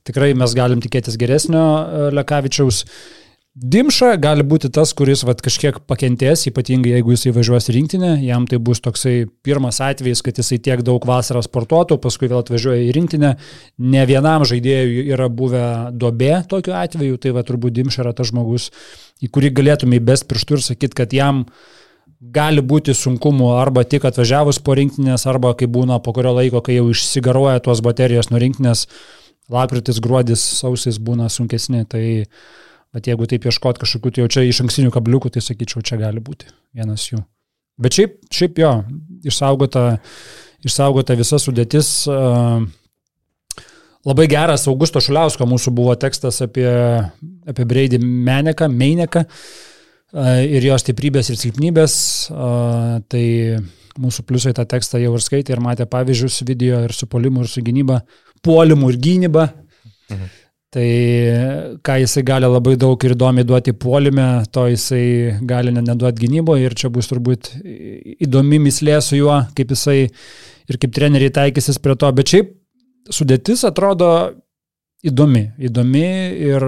tikrai mes galim tikėtis geresnio e, Lekavičiaus. Dimša gali būti tas, kuris vat, kažkiek pakentės, ypatingai jeigu jisai važiuos rinktinę, jam tai bus toksai pirmas atvejis, kad jisai tiek daug vasarą sportuotų, paskui vėl atvažiuoja į rinktinę. Ne vienam žaidėjui yra buvę dobė tokiu atveju, tai va turbūt Dimša yra tas žmogus, į kurį galėtume įbest pirštų ir sakyti, kad jam gali būti sunkumų arba tik atvažiavus po rinktinės, arba kai būna po kurio laiko, kai jau išsigaruoja tuos baterijos nuo rinktinės, lapkritis, gruodis, sausis būna sunkesni. Tai Bet jeigu taip ieškot kažkokių, tai jau čia iš ankstinių kabliukų, tai sakyčiau, čia gali būti vienas jų. Bet šiaip, šiaip jo, išsaugota, išsaugota visa sudėtis. Labai geras Augusto Šuliausko mūsų buvo tekstas apie, apie Breidį Meneką, Meineką ir jo stiprybės ir silpnybės. Tai mūsų pliusai tą tekstą jau ir skaitė ir matė pavyzdžius video ir su polimu, ir su gynyba, puolimu ir gynyba. Mhm. Tai ką jisai gali labai daug ir įdomiai duoti puolime, to jisai gali neduoti gynyboje ir čia bus turbūt įdomi mislė su juo, kaip jisai ir kaip treneriai taikysis prie to. Bet šiaip sudėtis atrodo įdomi, įdomi ir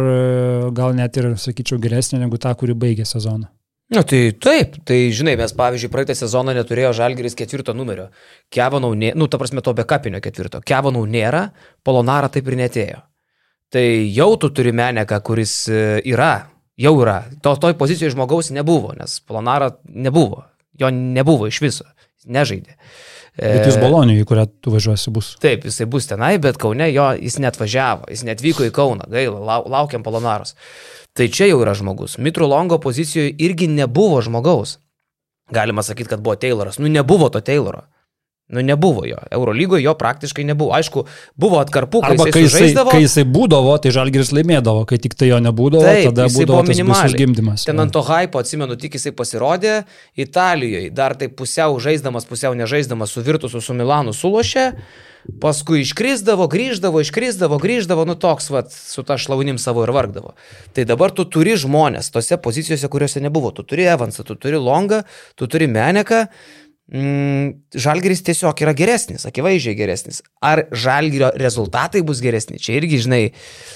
gal net ir, sakyčiau, geresnė negu ta, kuri baigė sezoną. Na tai taip, tai žinai, mes pavyzdžiui praeitą sezoną neturėjo Žalgeris ketvirto numerio. Kevanau, nė, nu ta prasme to be kapinio ketvirto. Kevanau nėra, Polonara taip ir netėjo tai jau tu turi meneką, kuris e, yra, jau yra. To, toj pozicijoje žmogaus nebuvo, nes Polonara nebuvo. Jo nebuvo iš viso, nežaidė. Bet jis e, Bolonijoje, į kurią tu važiuosi, bus. Taip, jisai bus tenai, bet Kaune jo jis net važiavo, jis net vyko į Kauną, gaila, laukiam Polonaros. Tai čia jau yra žmogus. Mitru Longo pozicijoje irgi nebuvo žmogaus. Galima sakyti, kad buvo Tayloras. Nu, nebuvo to Tayloro. Nu, nebuvo jo. Eurolygoje jo praktiškai nebuvo. Aišku, buvo atkarpų, kai Arba jisai, kai jisai, kai jisai būdavo, tai Žalgiris laimėdavo, kai tik tai jo nebūdavo, Taip, tada būdavo minimaliai gimdymas. Ten ant to hypo, atsimenu, tik jisai pasirodė Italijoje, dar taip pusiau žaisdamas, pusiau nežaisdamas su Virtusu, su Milanu sulošė, paskui iškrisdavo, grįždavo, iškrisdavo, grįždavo, nu toks, vat, su ta šlaunim savo ir vargdavo. Tai dabar tu turi žmonės tose pozicijose, kuriuose nebuvo. Tu turi Evansą, tu turi Longą, tu turi Meneką Žalgiris tiesiog yra geresnis, akivaizdžiai geresnis. Ar Žalgirio rezultatai bus geresni? Čia irgi, žinai,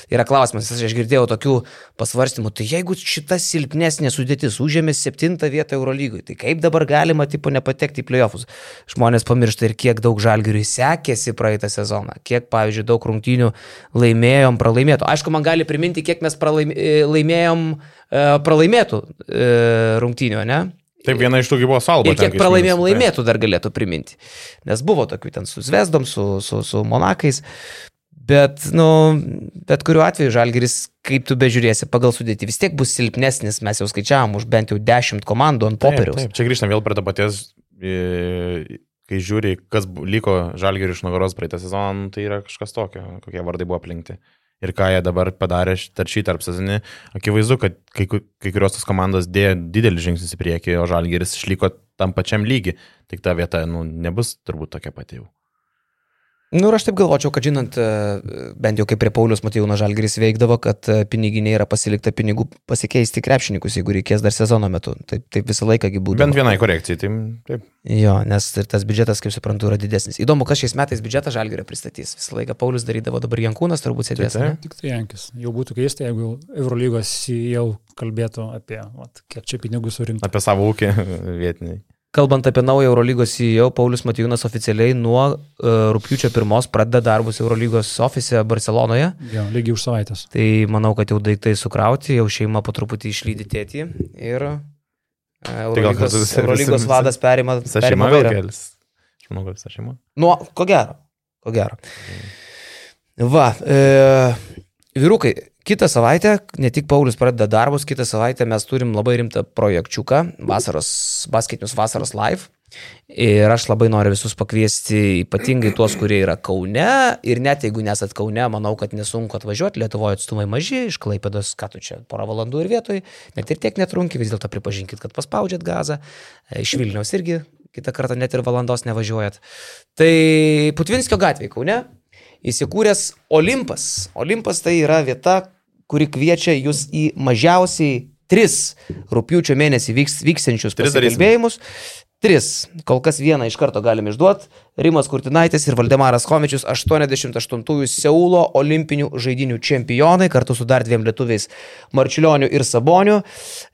yra klausimas, aš girdėjau tokių pasvarstymų, tai jeigu šita silpnesnė sudėtis užėmė septintą vietą Eurolygui, tai kaip dabar galima, tipo, nepatekti į playoffus? Žmonės pamiršta ir kiek daug Žalgiriui sekėsi praeitą sezoną, kiek, pavyzdžiui, daug rungtynių laimėjom, pralaimėtų. Aišku, man gali priminti, kiek mes pralaimėjom e, pralaimėtų e, rungtynių, ne? Taip, viena iš tų buvo salba. Ir kiek pralaimėjom laimėtų dar galėtų priminti. Nes buvo tokių ten su Zvezdom, su, su, su Monakais. Bet, nu, bet kuriuo atveju Žalgeris, kaip tu bežiūrėsi, pagal sudėti vis tiek bus silpnesnis, mes jau skaičiavom už bent jau 10 komandų ant popieriaus. Taip, taip, čia grįžtam vėl prie to paties, kai žiūri, kas liko Žalgeriui iš nugaros praeitą sezoną, nu, tai yra kažkas tokio, kokie vardai buvo aplinkti ir ką jie dabar padarė per šį tarp sezonį, akivaizdu, kad kai, kai kurios tos komandos dėjo didelį žingsnį į priekį, o Žalgeris išliko tam pačiam lygiui, tik ta vieta nu, nebus turbūt tokia pati jau. Nu ir aš taip galvočiau, kad žinant, e, bent jau kaip prie Paulius Matijūno Žalgris veikdavo, kad e, piniginė yra pasilikta pinigų pasikeisti krepšininkus, jeigu reikės dar sezono metu. Taip, taip visą laiką būtų. Bent vienai korekcijai, tai taip. Jo, nes ir tas biudžetas, kaip suprantu, yra didesnis. Įdomu, kas šiais metais biudžetą Žalgirio pristatys. Visą laiką Paulius darydavo, dabar Jankūnas turbūt sėdės. Taip, taip. Tik tai Jankis. Jau būtų keista, jeigu Eurolygos jau kalbėtų apie, vat, kiek čia pinigų surinkti. Apie savo ūkį vietiniai. Kalbant apie naują Eurolygos CEO, Paulius Matijūnas oficialiai nuo uh, rūpiučio pirmos pradeda darbus Eurolygos ofise Barcelonoje. Jo, lygiai už savaitės. Tai manau, kad jau daiktai sukrauti, jau šeima po truputį išlydi tėtį ir uh, Eurolygos, tai Eurolygos vadas perima, perima vairą. Aš manau, kad visą šeimą. Nu, ko gero, ko gero. Va, e, vyrukai, Kitą savaitę, ne tik Paulius pradeda darbus, kitą savaitę mes turim labai rimtą projekčiuką, vasaros, basketinius vasaros live. Ir aš labai noriu visus pakviesti, ypatingai tuos, kurie yra Kaune. Ir net jeigu nesat Kaune, manau, kad nesunku atvažiuoti. Lietuvoje atstumai maži, iš Klaipėdos, ką tu čia, porą valandų ir vietoj. Net ir tiek netrunki, vis dėlto pripažinkit, kad paspaudžiat gazą. Iš Vilniaus irgi kitą kartą net ir valandos nevažiuojat. Tai Putvinskio gatvė Kaune įsikūręs Olimpas. Olimpas tai yra vieta, kuri kviečia jūs į mažiausiai tris rūpiučio mėnesį vyks, vyksiančius pasikalbėjimus. Tris. Kol kas vieną iš karto galime išduoti. Rimas Kurtinaitis ir Valdemaras Komičius 88-ųjų Seulo olimpinių žaidinių čempionai kartu su dar dviem lietuviais Marčiulioniu ir Saboniu.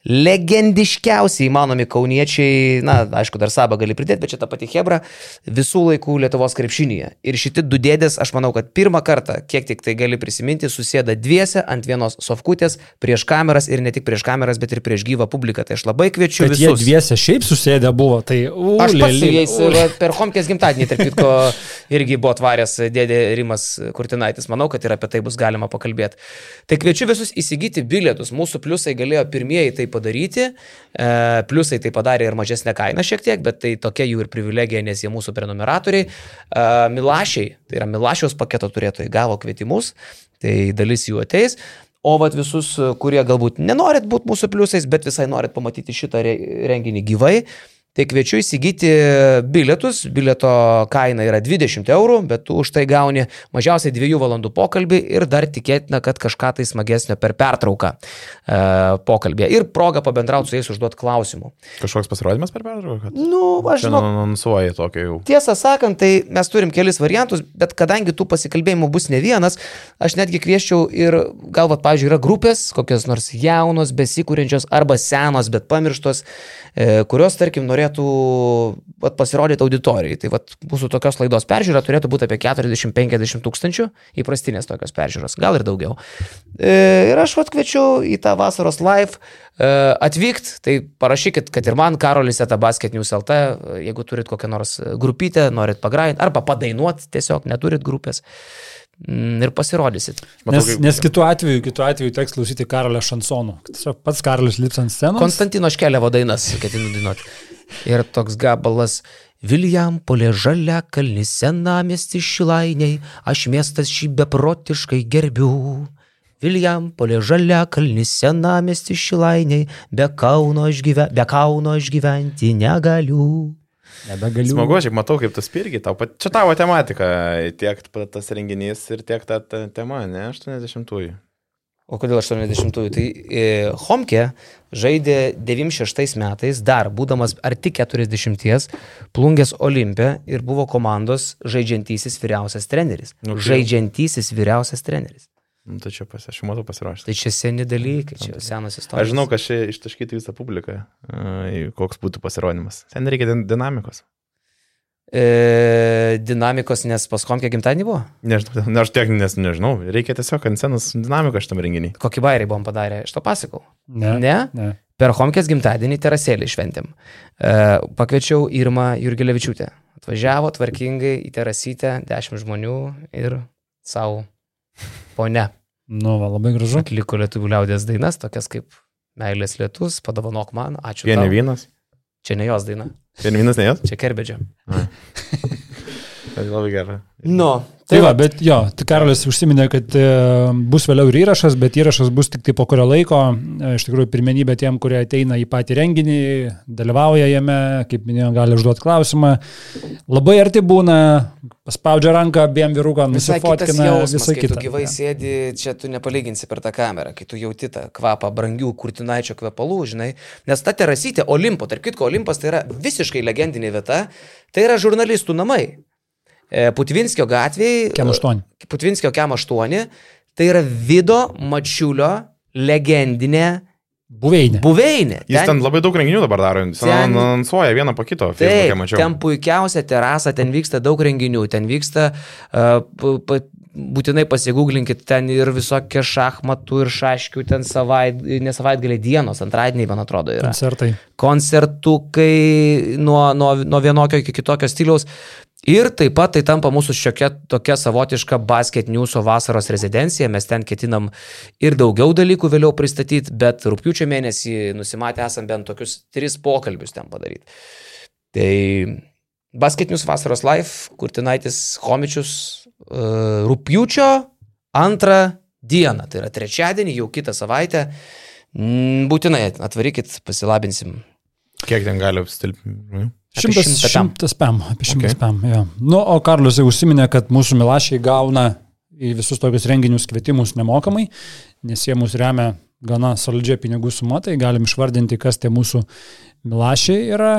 Legendiškiausiai įmanomi kauniečiai, na, aišku, dar Sabą gali pridėti, bet čia ta pati Hebra, visų laikų Lietuvos krepšinėje. Ir šitie du dėdės, aš manau, kad pirmą kartą, kiek tik tai gali prisiminti, susėda dviese ant vienos sofkutės prieš kameras ir ne tik prieš kameras, bet ir prieš gyvą publiką. Tai aš labai kviečiu kad visus. Jie dviese šiaip susėdę buvo, tai u, Aš pats su jais per Homkės gimtadienį, tarp kitko, irgi buvo atvaręs dėdė Rimas Kurtinaitis. Manau, kad ir apie tai bus galima pakalbėti. Tai kviečiu visus įsigyti bilietus. Mūsų pliusai galėjo pirmieji tai padaryti. E, pliusai tai padarė ir mažesnę kainą šiek tiek, bet tai tokia jų ir privilegija, nes jie mūsų prenumeratoriai. E, Milašiai, tai yra Milašiaus paketo turėtojai, gavo kvietimus. Tai dalis jų ateis. O vat visus, kurie galbūt nenorit būti mūsų pliusais, bet visai norit pamatyti šitą re- renginį gyvai, tai kviečiu įsigyti bilietus. Bilieto kaina yra 20 eurų, bet tu už tai gauni mažiausiai 2 valandų pokalbį ir dar tikėtina, kad kažką tai smagesnio per pertrauką e, pokalbį. Ir proga pabendrauti su jais užduoti klausimų. Kažkoks pasirodymas per pertrauką? Nu, aš žinau, anonsuoja tokio jau. Tiesą sakant, tai mes turim kelis variantus, bet kadangi tų pasikalbėjimų bus ne vienas, aš netgi kvieščiau ir galvat, pavyzdžiui, yra grupės, kokios nors jaunos, besikūrenčios arba senos, bet pamirštos, e, kurios, tarkim, norėtų vat, pasirodyti auditorijai. Tai vat, mūsų tokios laidos peržiūra turėtų būti apie 40-50 tūkstančių, įprastinės tokios peržiūros, gal ir daugiau. E, ir aš vat kviečiu į tą vasaros live e, atvykti, tai parašykit, kad ir man, Karolis Etabaskет News LT, jeigu turit kokią nors grupytę, norit pagrainti, arba padainuoti, tiesiog neturit grupės. Mm, Ir pasirodysit. Matau, Nes, kaip- nes kitu atveju, kitu atveju teks klausyti Karolio šansonų. Tiesiog pats Karolis lips ant scenos. Konstantino Škelevo dainas, ketinu dainuoti. Ir toks gabalas. Vilijampolė žalia kalnis senamesti šilainiai, aš miestas šį beprotiškai gerbiu. Vilijampolė žalia kalnis senamesti šilainiai, be kauno aš, gyve, be kauno aš gyventi negaliu. Nebegaliu. Smagu, aš matau, kaip tu spirgi, tau, čia tavo tematika, tiek tas renginys ir tiek ta, ta tema, ne 80-ųjų. O kodėl 80-ųjų? Tai e, Homke žaidė 96 metais, dar būdamas arti 40, plungės Olimpė ir buvo komandos žaidžiantysis vyriausias treneris. Nu, tai- Žaidžiantysis vyriausias treneris. Nu, tai čia pas, aš matau pasiruošęs. Tai čia seni dalykai, čia senas istorijos. Aš žinau, kad čia ištaškyti visą publiką, a, koks būtų pasirodymas. Ten reikia din- dinamikos. E, dinamikos, nes pas Homke gimtadienį buvo? Nežinau, ne, aš tiek nes nežinau, reikia tiesiog ant scenos dinamikos šitam renginiui. Kokį bairį buvom padarę, aš to pasakau. Ne. Ne? ne. Per Homkės gimtadienį terasėlį šventėm. E, pakviečiau Irmą Jurgelevičiūtę. Atvažiavo tvarkingai į terasytę, dešimt žmonių ir savo ponia. Nu, va, labai gražu. Atliko lietuvių liaudės dainas, tokias kaip Meilės lietus, padovanok man, ačiū. Vieni tau. vynas. Čia ne jos daina, Vieni vynas ne jos? čia Kerbedžio. Tai labai gerai. Nu, Tai va, bet jo, tai Karolis užsiminė, kad e, bus vėliau ir įrašas, bet įrašas bus tik tai po kurio laiko. E, Iš tikrųjų, pirmenybė tiem, kurie ateina į patį renginį, dalyvauja jame, kaip minėjau, gali užduoti klausimą. Labai arti būna, paspaudžia ranką abiem vyrukam, nusifotkina visą kai kitą. tu gyvai sėdi, čia tu nepalyginsi per tą kamerą, kai tu jauti tą kvapą brangių kurtinaičio kvepalų, žinai. Nes ta terasytė Olimpo, tarp kitko, Olimpas tai yra visiškai legendinė vieta, tai yra žurnalistų namai. E, Putvinskio gatvėje. Kem 8. Putvinskio Kem 8. Tai yra Vido Mačiulio legendinė Buveinė. buveinė. Jis ten labai daug renginių dabar daro, jis ten- anonsuoja vieną po kito. Taip, Facebook'e mačiau. ten puikiausia terasa, ten vyksta daug renginių, ten vyksta, uh, būtinai pasigūglinkit, ten ir visokie šachmatų ir šaškių, ten savait, ne savaitgalį dienos, antradieniai, man atrodo, yra. Koncertai. Koncertukai nuo, nuo, nuo vienokio iki kitokio stiliaus. Ir taip pat tai tampa mūsų šiokia tokia savotiška basket newso vasaros rezidencija. Mes ten ketinam ir daugiau dalykų vėliau pristatyti, bet rūpiučio mėnesį nusimatę esam bent tokius tris pokalbius ten padaryti. Tai Basket News vasaros live, Kurtinaitis Homičius, uh, rūpiučio antrą dieną, tai yra trečiadienį, jau kitą savaitę. Mm, Būtinai atvarykit, pasilabinsim. Kiek ten gali apstilpti? Apie Šimtas, šimtas pem, apie šimtas Okay. pem, jo. Nu, o Karlius jau užsiminė, kad mūsų milašiai gauna į visus tokius renginius kvietimus nemokamai, nes jie mus remia gana solidžia pinigų suma, tai galim išvardinti, kas tie mūsų milašiai yra.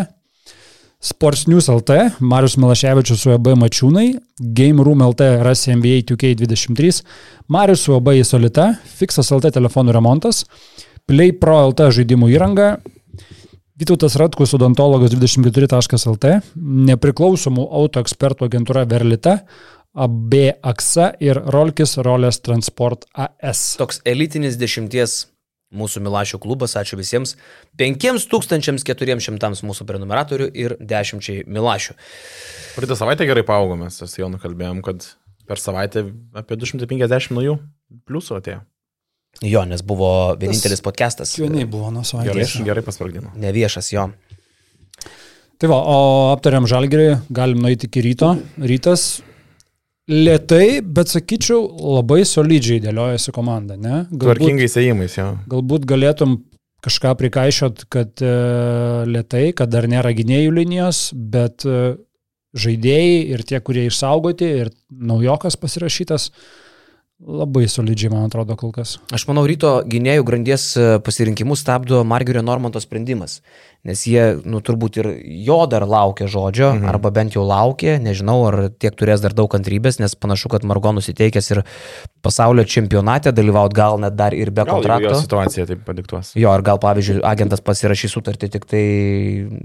Sports News LT, Marius Milaševičius su AB Mačiūnai, Game Room LT rasi NBA 2K23, Marius su AB Solita, Fixas LT telefonų remontas, Play Pro LT žaidimų įranga, Vytautas Ratkus, odontologas 24.lt, nepriklausomų auto ekspertų agentūra Verlita, AB AXA ir Rolkis Rolės Transport AS. Toks elitinis dešimties mūsų Milašių klubas, ačiū visiems. 5400 mūsų prenumeratorių ir 10 Milašių. Praeitą savaitę gerai paaugomės, mes jau nukalbėjom, kad per savaitę apie 250 naujų pliusų atėjo. Jo, nes buvo vienintelis podcastas. Kienai buvo nuo Gerai, savaitės. gerai pasprogdino. Neviešas jo. Tai va, o aptariam žalgerį, galim nueiti iki ryto. Rytas lietai, bet sakyčiau, labai solidžiai dėliojasi komanda, ne? Tvarkingai sėjimais, jo. galbūt galėtum kažką prikaišot, kad e, lietai, kad dar nėra gynėjų linijos, bet e, žaidėjai ir tie, kurie išsaugoti, ir naujokas pasirašytas, labai solidžiai, man atrodo, kol kas. Aš manau, ryto gynėjų grandies e, pasirinkimus stabdo Margerio Normanto sprendimas. Nes jie, nu, turbūt ir jo dar laukia žodžio, mhm. arba bent jau laukia, nežinau, ar tiek turės dar daug kantrybės, nes panašu, kad Margo nusiteikęs ir pasaulio čempionate dalyvauti gal net dar ir be Gal kontrakto. jo situacija taip padiktuos. Jo, ar gal, pavyzdžiui, agentas pasirašys sutartį tik tai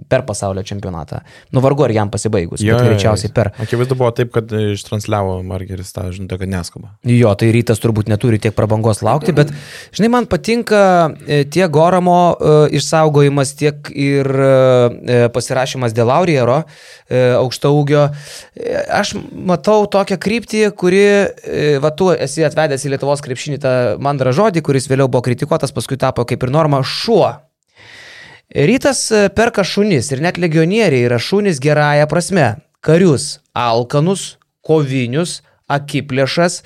per pasaulio čempionatą. Nu, vargu ar jam pasibaigus, jo, bet greičiausiai per. Akivaizdu buvo taip, kad ištransliavo Margeris tą žinutę, kad neskuba. Jo, tai rytas turbūt neturi tiek prabangos laukti, bet, žinai, man patinka e, tiek Goramo e, išsaugojimas, tiek ir e, pasirašymas dėl Auriero e, aukšto ūgio. E, Aš matau tokią kryptį, kuri, va, tu esi atvedęs į Lietuvos krepšinį tą mandrą žodį, kuris vėliau buvo kritikuotas, paskui tapo kaip ir norma šuo. Rytas perka šunis ir net legionieriai yra šunis gerąją prasme. Karius, alkanus, kovinius, akiplėšas,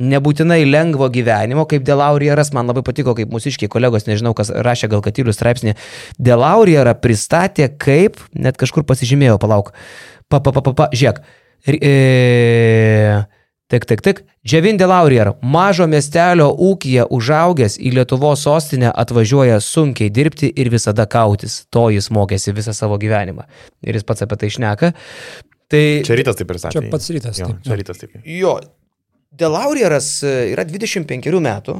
nebūtinai lengvo gyvenimo, kaip Delaurieras, man labai patiko, kaip mūsiškiai kolegos, nežinau, kas rašė gal Katylių straipsnį, Delaurierą pristatė kaip, net kažkur pasižymėjau, palauk, pa, pa, pa, pa, pa žiūrėk, e, Tik, tik, tik. Dževin Delaurier, mažo miestelio ūkija užaugęs į Lietuvos sostinę atvažiuoja sunkiai dirbti ir visada kautis. To jis mokėsi visą savo gyvenimą. Ir jis pats apie tai šneka. Tai Čia rytas taip pristatė. Čia pats rytas, Jo, taip, čia rytas taip. Jo, Delaurieras e, yra 25 metų.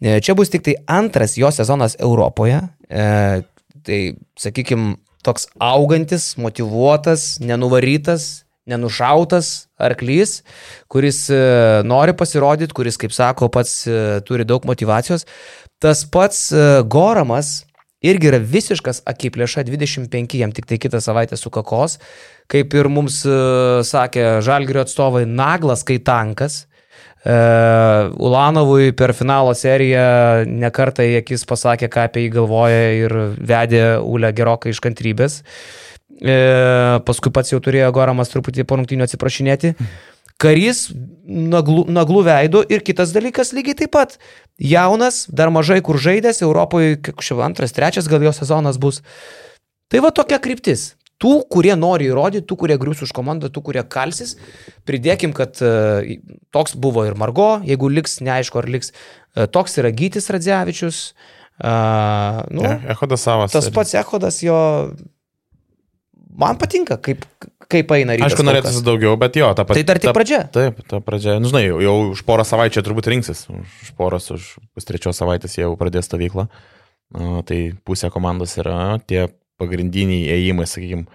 E, Čia bus tik tai antras jo sezonas Europoje. E, Tai, sakykime, toks augantis, motivuotas, nenuvarytas, nenušautas arklys, kuris e, nori pasirodyti, kuris, kaip sako, pats turi daug motivacijos. Tas pats Goramas irgi yra visiškas akiplėša, 25 jam tik tai kitą savaitę sukakos, kaip ir mums sakė Žalgirio atstovai, naglas kai tankas. E, Ulanovui per finalo seriją nekartą į akis pasakė, ką apie jį galvoja ir vedė Ulę gerokai iš kantrybės. e, paskui pats jau turėjo Goramas truputį po rungtynio atsiprašinėti. Karys naglų, naglų veidų ir kitas dalykas lygiai taip pat. Jaunas, dar mažai kur žaidęs, Europoje kažkoks antras, trečias gal jo sezonas bus. Tai va tokia kryptis. Tų, kurie nori įrodyti, tų, kurie grius už komandą, tų, kurie kalsis, pridėkim, kad uh, toks buvo ir Margo, jeigu liks, neaišku, ar liks, uh, toks yra Gytis Radzevičius. Uh, nu, E- Echodas savas. tas pats Echodas jo man patinka, kaip, kaip eina rytas. Aišku, norėtųsi daugiau, bet jo, ta pati. Tai dar tik pradžia. Taip, ta pradžia. Nu, žinai, jau, jau už porą savaičių turbūt rinksis. Už poros, už pustrečios savaitės jie jau pradės stovyklą. Uh, tai pusė komandos yra tie pagrindiniai ėjimai, sakykime,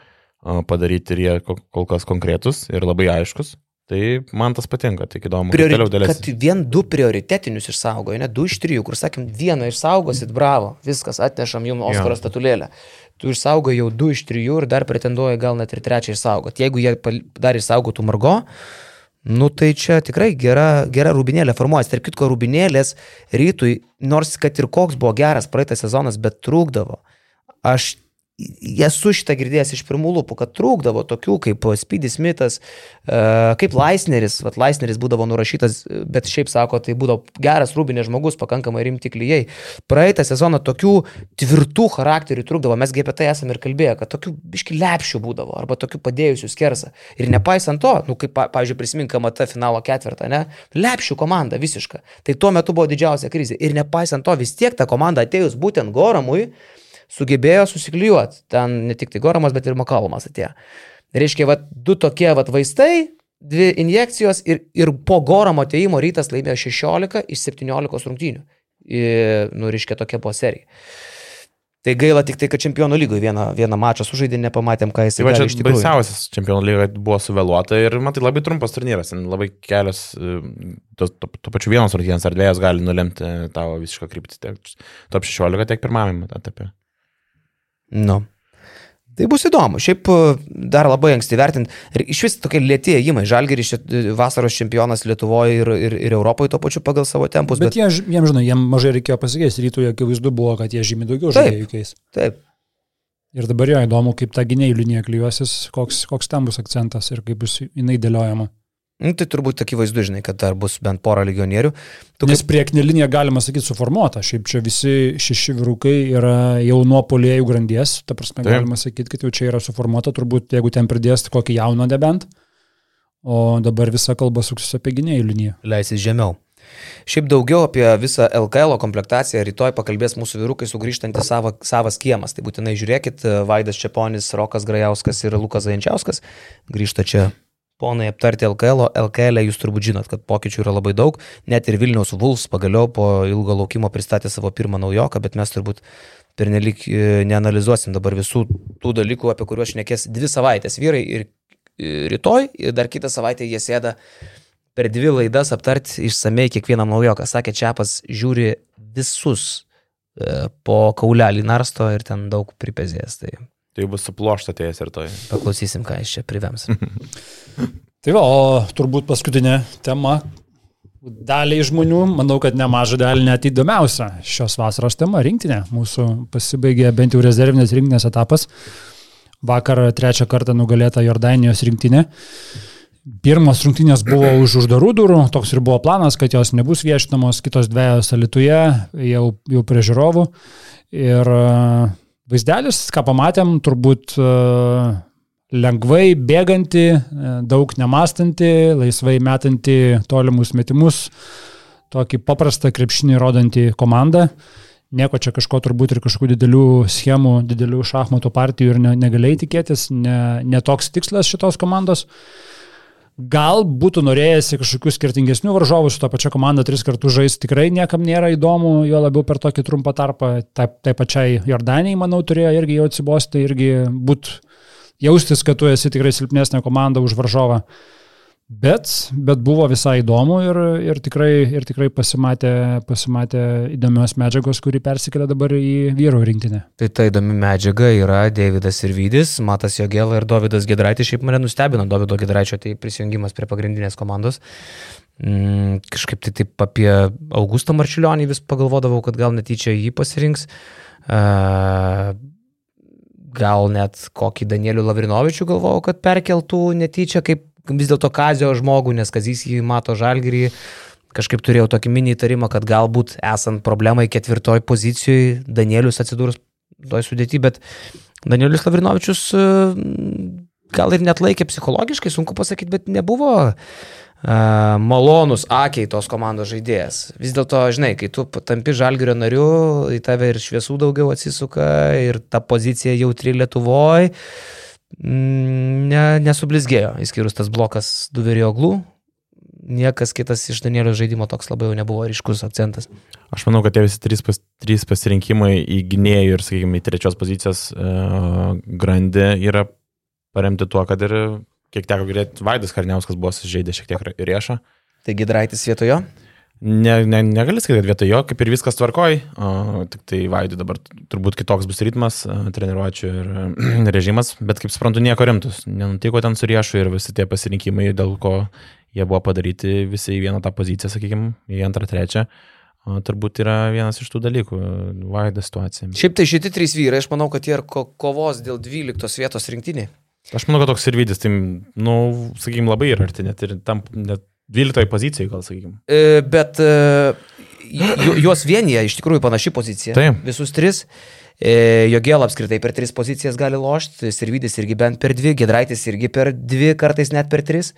padaryti ir jie ko- kol kas konkretus ir labai aiškus. Tai man tas patinka, tik įdomu. Priori... Kad vien du prioritetinius išsaugojo, ne du iš trijų, kur sakėm, vieną išsaugosit, bravo, viskas, atnešam jums Oskaro statulėlę. Tu išsaugoji jau du iš trijų ir dar pretenduoji gal net ir trečią išsaugoti. Jeigu jie dar išsaugotų Margo, nu tai čia tikrai gera, gera rubinėlė formuojasi. Tarp kitko, rubinėlės rytui, nors kad ir koks buvo geras praeitą sezonas, bet trūkdavo. Aš esu šitą girdėjęs iš pirmų lūpų, kad trūkdavo tokių kaip Speedy Smithas, e, kaip Laisneris, vat Laisneris būdavo nurašytas, bet šiaip sako, tai būdavo geras rūbinės žmogus, pakankamai rimti klyjei. Praeitą sezoną tokių tvirtų charakterių trūkdavo, mesgi apie tai esame ir kalbėję, kad tokių biški lepšių būdavo, arba tokių padėjusių skersą. Ir nepaisant to, nu kaip, pa- pavyzdžiui, prisimink MT finalo ketvirtą, ne, lepšių komanda visiška. Tai tuo metu buvo didžiausia krizė. Ir nepaisant to, vis tiek ta komanda atėjus būtent Goramui, sugebėjo susiklijuoti. Ten ne tik tai Goramas, bet ir Makalomas atėjo. Reiškia, va, du tokie va, vaistai, dvi injekcijos ir, ir po Goramo atėjimo rytas laimėjo 16 iš 17 rungtynių. Ir, nu, reiškia, tokia buvo serija. Tai gaila tik tai, kad čempionų lygoje vieną, vieną mačą sužaidė, nepamatėm, ką jis Tai va gali čia baisiausias čempionų lyga buvo suvėluota ir man tai labai trumpas turnyras, labai kelios, e, to, to, to pačiu vienos rungtynės ar dviejas gali nulemti tavo visišką kryptį. Tiek top 16, tiek pirmame etape. Nu. Tai bus įdomu. Šiaip e, dar labai anksti vertinti. Ir iš vis tokie lėtieji įmai. Žalgeris e, vasaros čempionas Lietuvoje ir, ir, ir Europoje to pačiu pagal savo tempus. Bet, bet jie, jiems, žinai, jiems mažai reikėjo pasikeisti. Rytui akivaizdu buvo, kad jie žymiai daugiau žaidėjų keis. Taip. Ir dabar jo įdomu, kaip ta gynėjų linija klyjuosis, koks, koks ten bus akcentas ir kaip bus jinai dėliojama. Nu, tai turbūt akivaizdu, žinai, kad dar bus bent pora legionierių. Tu Nes kaip... priekinė linija, galima sakyti, suformuota. Šiaip čia visi šeši vyrukai yra jau nuo polėjų grandies. Ta prasme, Taip. galima sakyti, kad jau čia yra suformuota, turbūt jeigu ten pridės kokį jauną debent. O dabar visa kalba suksis apie gynėjų liniją. Leisis žemiau. Šiaip daugiau apie visą LKL komplektaciją rytoj pakalbės mūsų vyrukai sugrįžtantys savo, savas kiemas. Tai būtinai žiūrėkit, Vaidas Čiaponis, Rokas Grajauskas ir Lukas Zajančiauskas grįžta čia. Ponai aptarti LKL, o LKL jūs turbūt žinot, kad pokyčių yra labai daug. Net ir Vilniaus Vuls pagaliau po ilgo laukimo pristatė savo pirmą naujoką, bet mes turbūt pernelik e, neanalizuosim dabar visų tų dalykų, apie kuriuos šnekės dvi savaitės vyrai ir e, rytoj, ir dar kitą savaitę jie sėda per dvi laidas aptarti išsamei kiekvieną naujoką. Sakė, Čiapas žiūri visus e, po kaulelį narsto ir ten daug pripezės. Tai Tai bus suplošta atėjęs ir toj. paklausysim, ką jis čia privems. Tai va, o turbūt paskutinė tema. Daliai žmonių, manau, kad nemaža dalį net įdomiausia šios vasaros tema - rinktinė. Mūsų pasibaigė bent jau rezervinės rinktinės etapas. Vakar trečią kartą nugalėta Jordanijos rinktinė. Pirmas rungtynės buvo už uždarų durų, toks ir buvo planas, kad jos nebus viešinamos, kitos dviejos alituje, jau, jau prie žiūrovų. Ir vaizdelis, ką pamatėm, turbūt e, lengvai bėganti, e, daug nemastanti, laisvai metanti tolimus metimus, tokį paprastą krepšinį rodantį komandą. Nieko čia kažko turbūt ir kažkokių didelių schemų, didelių šachmatų partijų ir ne, negalėjai tikėtis, ne, ne toks tikslas šitos komandos. Gal būtų norėjęsi kažkokių skirtingesnių varžovų su to pačia komanda tris kartus žaisti, tikrai niekam nėra įdomu, jo labiau per tokį trumpą tarpą. Tai, tai pačiai Jordanijai, manau, turėjo irgi jau atsibosti, irgi būt jaustis, kad tu esi tikrai silpnesnė komanda už varžovą. Bet, bet buvo visai įdomu ir, ir, tikrai, ir tikrai pasimatė, pasimatė įdomios medžiagos, kuri persikėlė dabar į vyrų rinktinę. tai ta įdomi medžiaga yra Davidas ir Vydis, Matas Jogėla ir Davidas Gedraitis. Šiaip mane nustebino Davido Gedraičio tai prisijungimas prie pagrindinės komandos. Mm, kažkaip tai taip apie Augustą Marčiulionį vis pagalvodavau, kad gal netyčia jį pasirinks. Uh, gal net kokį Danielių Lavrinovičių galvojau, kad perkeltų netyčia kaip vis dėlto Kazio žmogų, nes Kazys jį mato žalgyrį. Kažkaip turėjau tokį mini įtarimą, kad galbūt esant problemai ketvirtoj pozicijoje Danielius atsidūrus toj sudėti, bet Danielius Lavrinovičius e, gal ir net laikė psichologiškai, sunku pasakyti, bet nebuvo uh, malonus akiai tos komandos žaidėjas. Vis dėlto, žinai, kai tu tampi žalgerio nariu, į tave ir šviesų daugiau atsisuka ir ta pozicija jautri Lietuvoje ne, nesublizgėjo, išskyrus tas blokas duverio glų. Niekas kitas iš Danielio žaidimo toks labai jau nebuvo ryškus akcentas. Aš manau, kad tie visi trys, pas, trys pasirinkimai į gynėjų ir, sakykime, į trečios pozicijos uh, grandį yra paremti tuo, kad ir kiek teko girdėti, Vaidas Karniauskas buvo sužeidęs šiek tiek riešą. Taigi Draitis vietojo? Ne, ne, negali sakyti, kad vietojo, kaip ir viskas tvarkoj, o, tik tai Vaidui dabar turbūt kitoks bus ritmas, treniruočio ir režimas, bet kaip suprantu, nieko rimtus. Nenutiko ten su riešu ir visi tie pasirinkimai, dėl ko jie buvo padaryti visi į vieną tą poziciją, sakykime, į antrą, trečią. O, turbūt yra vienas iš tų dalykų, Vaido situacija. Šiaip tai šitie trys vyrai, aš manau, kad jie ir ko kovos dėl 12 vietos rinktinį. Aš manau, kad toks ir vidis, tai, nu, sakykime, labai yra arti, net ir tam, net 12 pozicijai, gal sakykime. Bet e, juos vienyje iš tikrųjų panaši pozicija. Taip. Visus tris. E, Jogėl apskritai per tris pozicijas gali lošti, Sirvidis irgi bent per dvi, Gedraitis irgi per dvi, kartais net per tris.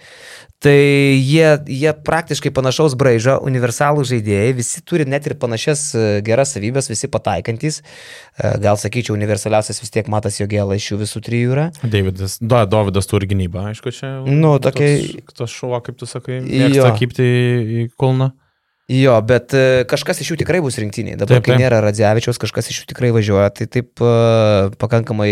Tai jie, jie praktiškai panašaus braižo, universalų žaidėjai, visi turi net ir panašias e, geras savybės, visi pataikantis. E, gal sakyčiau, universaliausias vis tiek matas Jogėlą iš jų visų trijų yra. Davidas, da, Davidas turi gynybą, aišku, čia. Nu, tokia. Tas šuo, kaip tu sakai, mėgsta kypti į kulną. Jo, bet e, kažkas iš jų tikrai bus rinktiniai. Dabar, taip, taip. kai nėra Radzevičiaus, kažkas iš jų tikrai važiuoja. Tai taip uh, pakankamai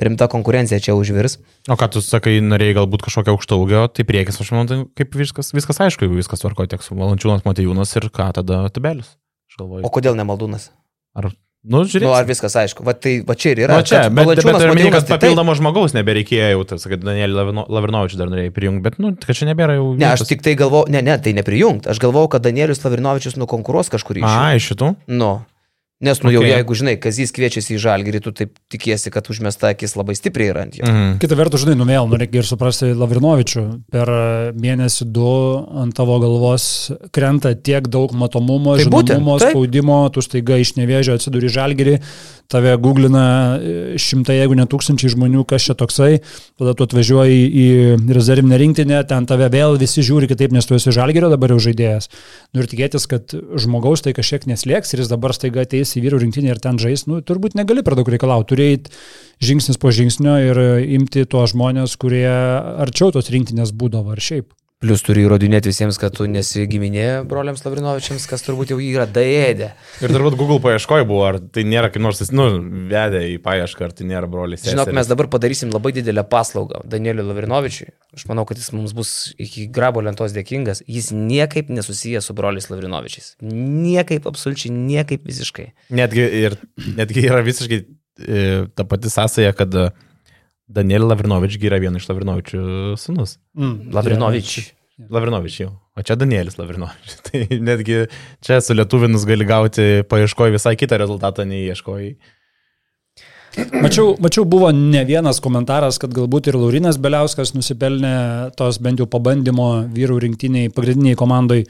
rimta konkurencija čia užvirs. O ką tu sakai, norėjai galbūt kažkokio aukšto ūgio, tai priekis, aš manau, tai kaip viskas, viskas aišku, jeigu viskas tvarko tiek su Valančiūnas, Matijūnas ir ką tada Tubelis. O kodėl ne Maldūnas? Ar Nu, žiūrėk. Nu, ar viskas aišku? Va, tai va čia ir yra. Va čia, bet, bet, bet ir minėjai, kad papildomo tai... žmogaus nebereikėjo jau, tas, kad Danielį Lavrinovičių dar norėjai prijungti, bet, nu, kad čia nebėra jau. Ne, aš tik tai galvoju, ne, ne, tai neprijungti. Aš galvoju, kad Danielius Lavrinovičius nukonkuruos kažkurį iš jų. A, iš šitų? Nu. Nes, nu, okay. jau jeigu, žinai, Kazys kviečiasi į žalgirį, tu taip tikiesi, kad užmesta akis labai stipriai yra ant jo. Mm. Kita vertus, žinai, numėl, nu, reikia ir suprasti Lavrinovičių. Per mėnesį du ant tavo galvos krenta tiek daug matomumo, tai žinomumo, spaudimo, tu staiga iš nevėžio atsiduri žalgirį, tave googlina šimtai, jeigu ne tūkstančiai žmonių, kas čia toksai, tada tu atvažiuoji į rezervinę rinktinę, ten tave vėl visi žiūri kitaip, nes tu esi žalgerio dabar jau žaidėjas. Nu ir tikėtis, kad žmogaus tai kažkiek neslėgs ir jis dabar staiga ateis į vyrų rinktinę ir ten žais, nu turbūt negali per daug reikalauti, turėjai žingsnis po žingsnio ir imti tuos žmonės, kurie arčiau tos rinktinės būdavo ar šiaip. Plius turi įrodinėti visiems, kad tu nesi giminė broliams Lavrinovičiams, kas turbūt jau jį yra daėdė. Ir turbūt Google paieškoje buvo, ar tai nėra kaip nors, nu, vedė į paiešką, ar tai nėra brolis. Žinok, mes dabar padarysim labai didelę paslaugą Danieliu Lavrinovičiui. Aš manau, kad jis mums bus iki grabo lentos dėkingas. Jis niekaip nesusijęs su broliais Lavrinovičiais. Niekaip, absoliučiai niekaip visiškai. Netgi, ir, netgi yra visiškai e, ta pati sąsaja, kad e, Danielį Lavrinovičių yra vienas iš Lavrinovičių sunus. Mm, Lavrinovičių. Lavrinovičių jau. O čia Danielis Lavrinovičius. Tai netgi čia su lietuvinus gali gauti paieškoji visai kitą rezultatą nei ieškoji. Mačiau, mačiau, buvo ne vienas komentaras, kad galbūt ir Laurinas Beliauskas nusipelnė tos bent jau pabandymo vyrų rinktiniai pagrindiniai komandai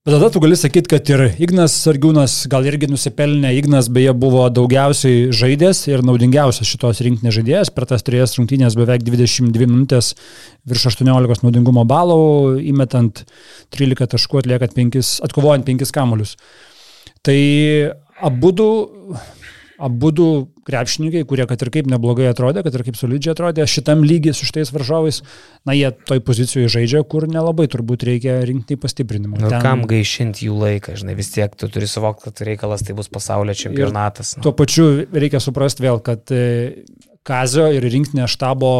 Bet tada tu gali sakyti, kad ir Ignas Sargiūnas gal irgi nusipelnė. Ignas beje buvo daugiausiai žaidęs ir naudingiausias šitos rinktinės žaidėjas. Per tas trijas rungtynės beveik 22 minutės virš 18 naudingumo balų, įmetant 13 taškų, atliekant 5, atkovojant 5 kamuolius. Tai abu du abu du krepšininkai, kurie kad ir kaip neblogai atrodė, kad ir kaip solidžiai atrodė, šitam lygiai su šitais varžovais, na jie toj pozicijoje žaidžia, kur nelabai turbūt reikia rinkti pastiprinimą. Nu, Ten... Kam gaišinti jų laiką, žinai, vis tiek tu turi suvokti, kad reikalas tai bus pasaulio čempionatas. Nu. Tuo pačiu reikia suprasti vėl, kad e, Kazio ir rinktinė štabo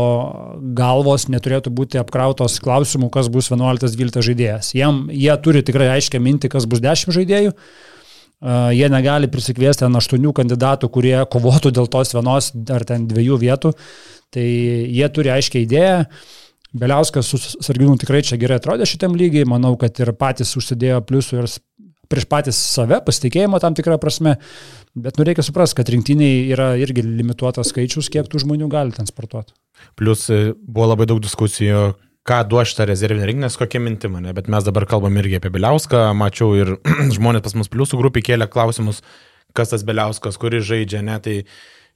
galvos neturėtų būti apkrautos klausimų, kas bus 11-12 žaidėjas. Jiem, jie turi tikrai aiškę mintį, kas bus 10 žaidėjų jie negali prisikviesti ant aštuonių kandidatų, kurie kovotų dėl tos vienos ar ten dviejų vietų. Tai jie turi aiškiai idėją. Beliauskas su Sarginu tikrai čia gerai atrodė šitam lygiai, manau, kad ir patys užsidėjo pliusų ir prieš patys save, pasitikėjimo tam tikrą prasme, bet nu reikia suprasti, kad rinktiniai yra irgi limituotas skaičius, kiek tų žmonių gali ten sportuoti. Plus e, buvo labai daug diskusijų, ką duos šitą rezervinę rinkinę, kokia mintim mane, bet mes dabar kalbam irgi apie Biliauską, mačiau ir žmonės pas mus pliusų grupį kėlė klausimus, kas tas Biliauskas, kuris žaidžia, ne, tai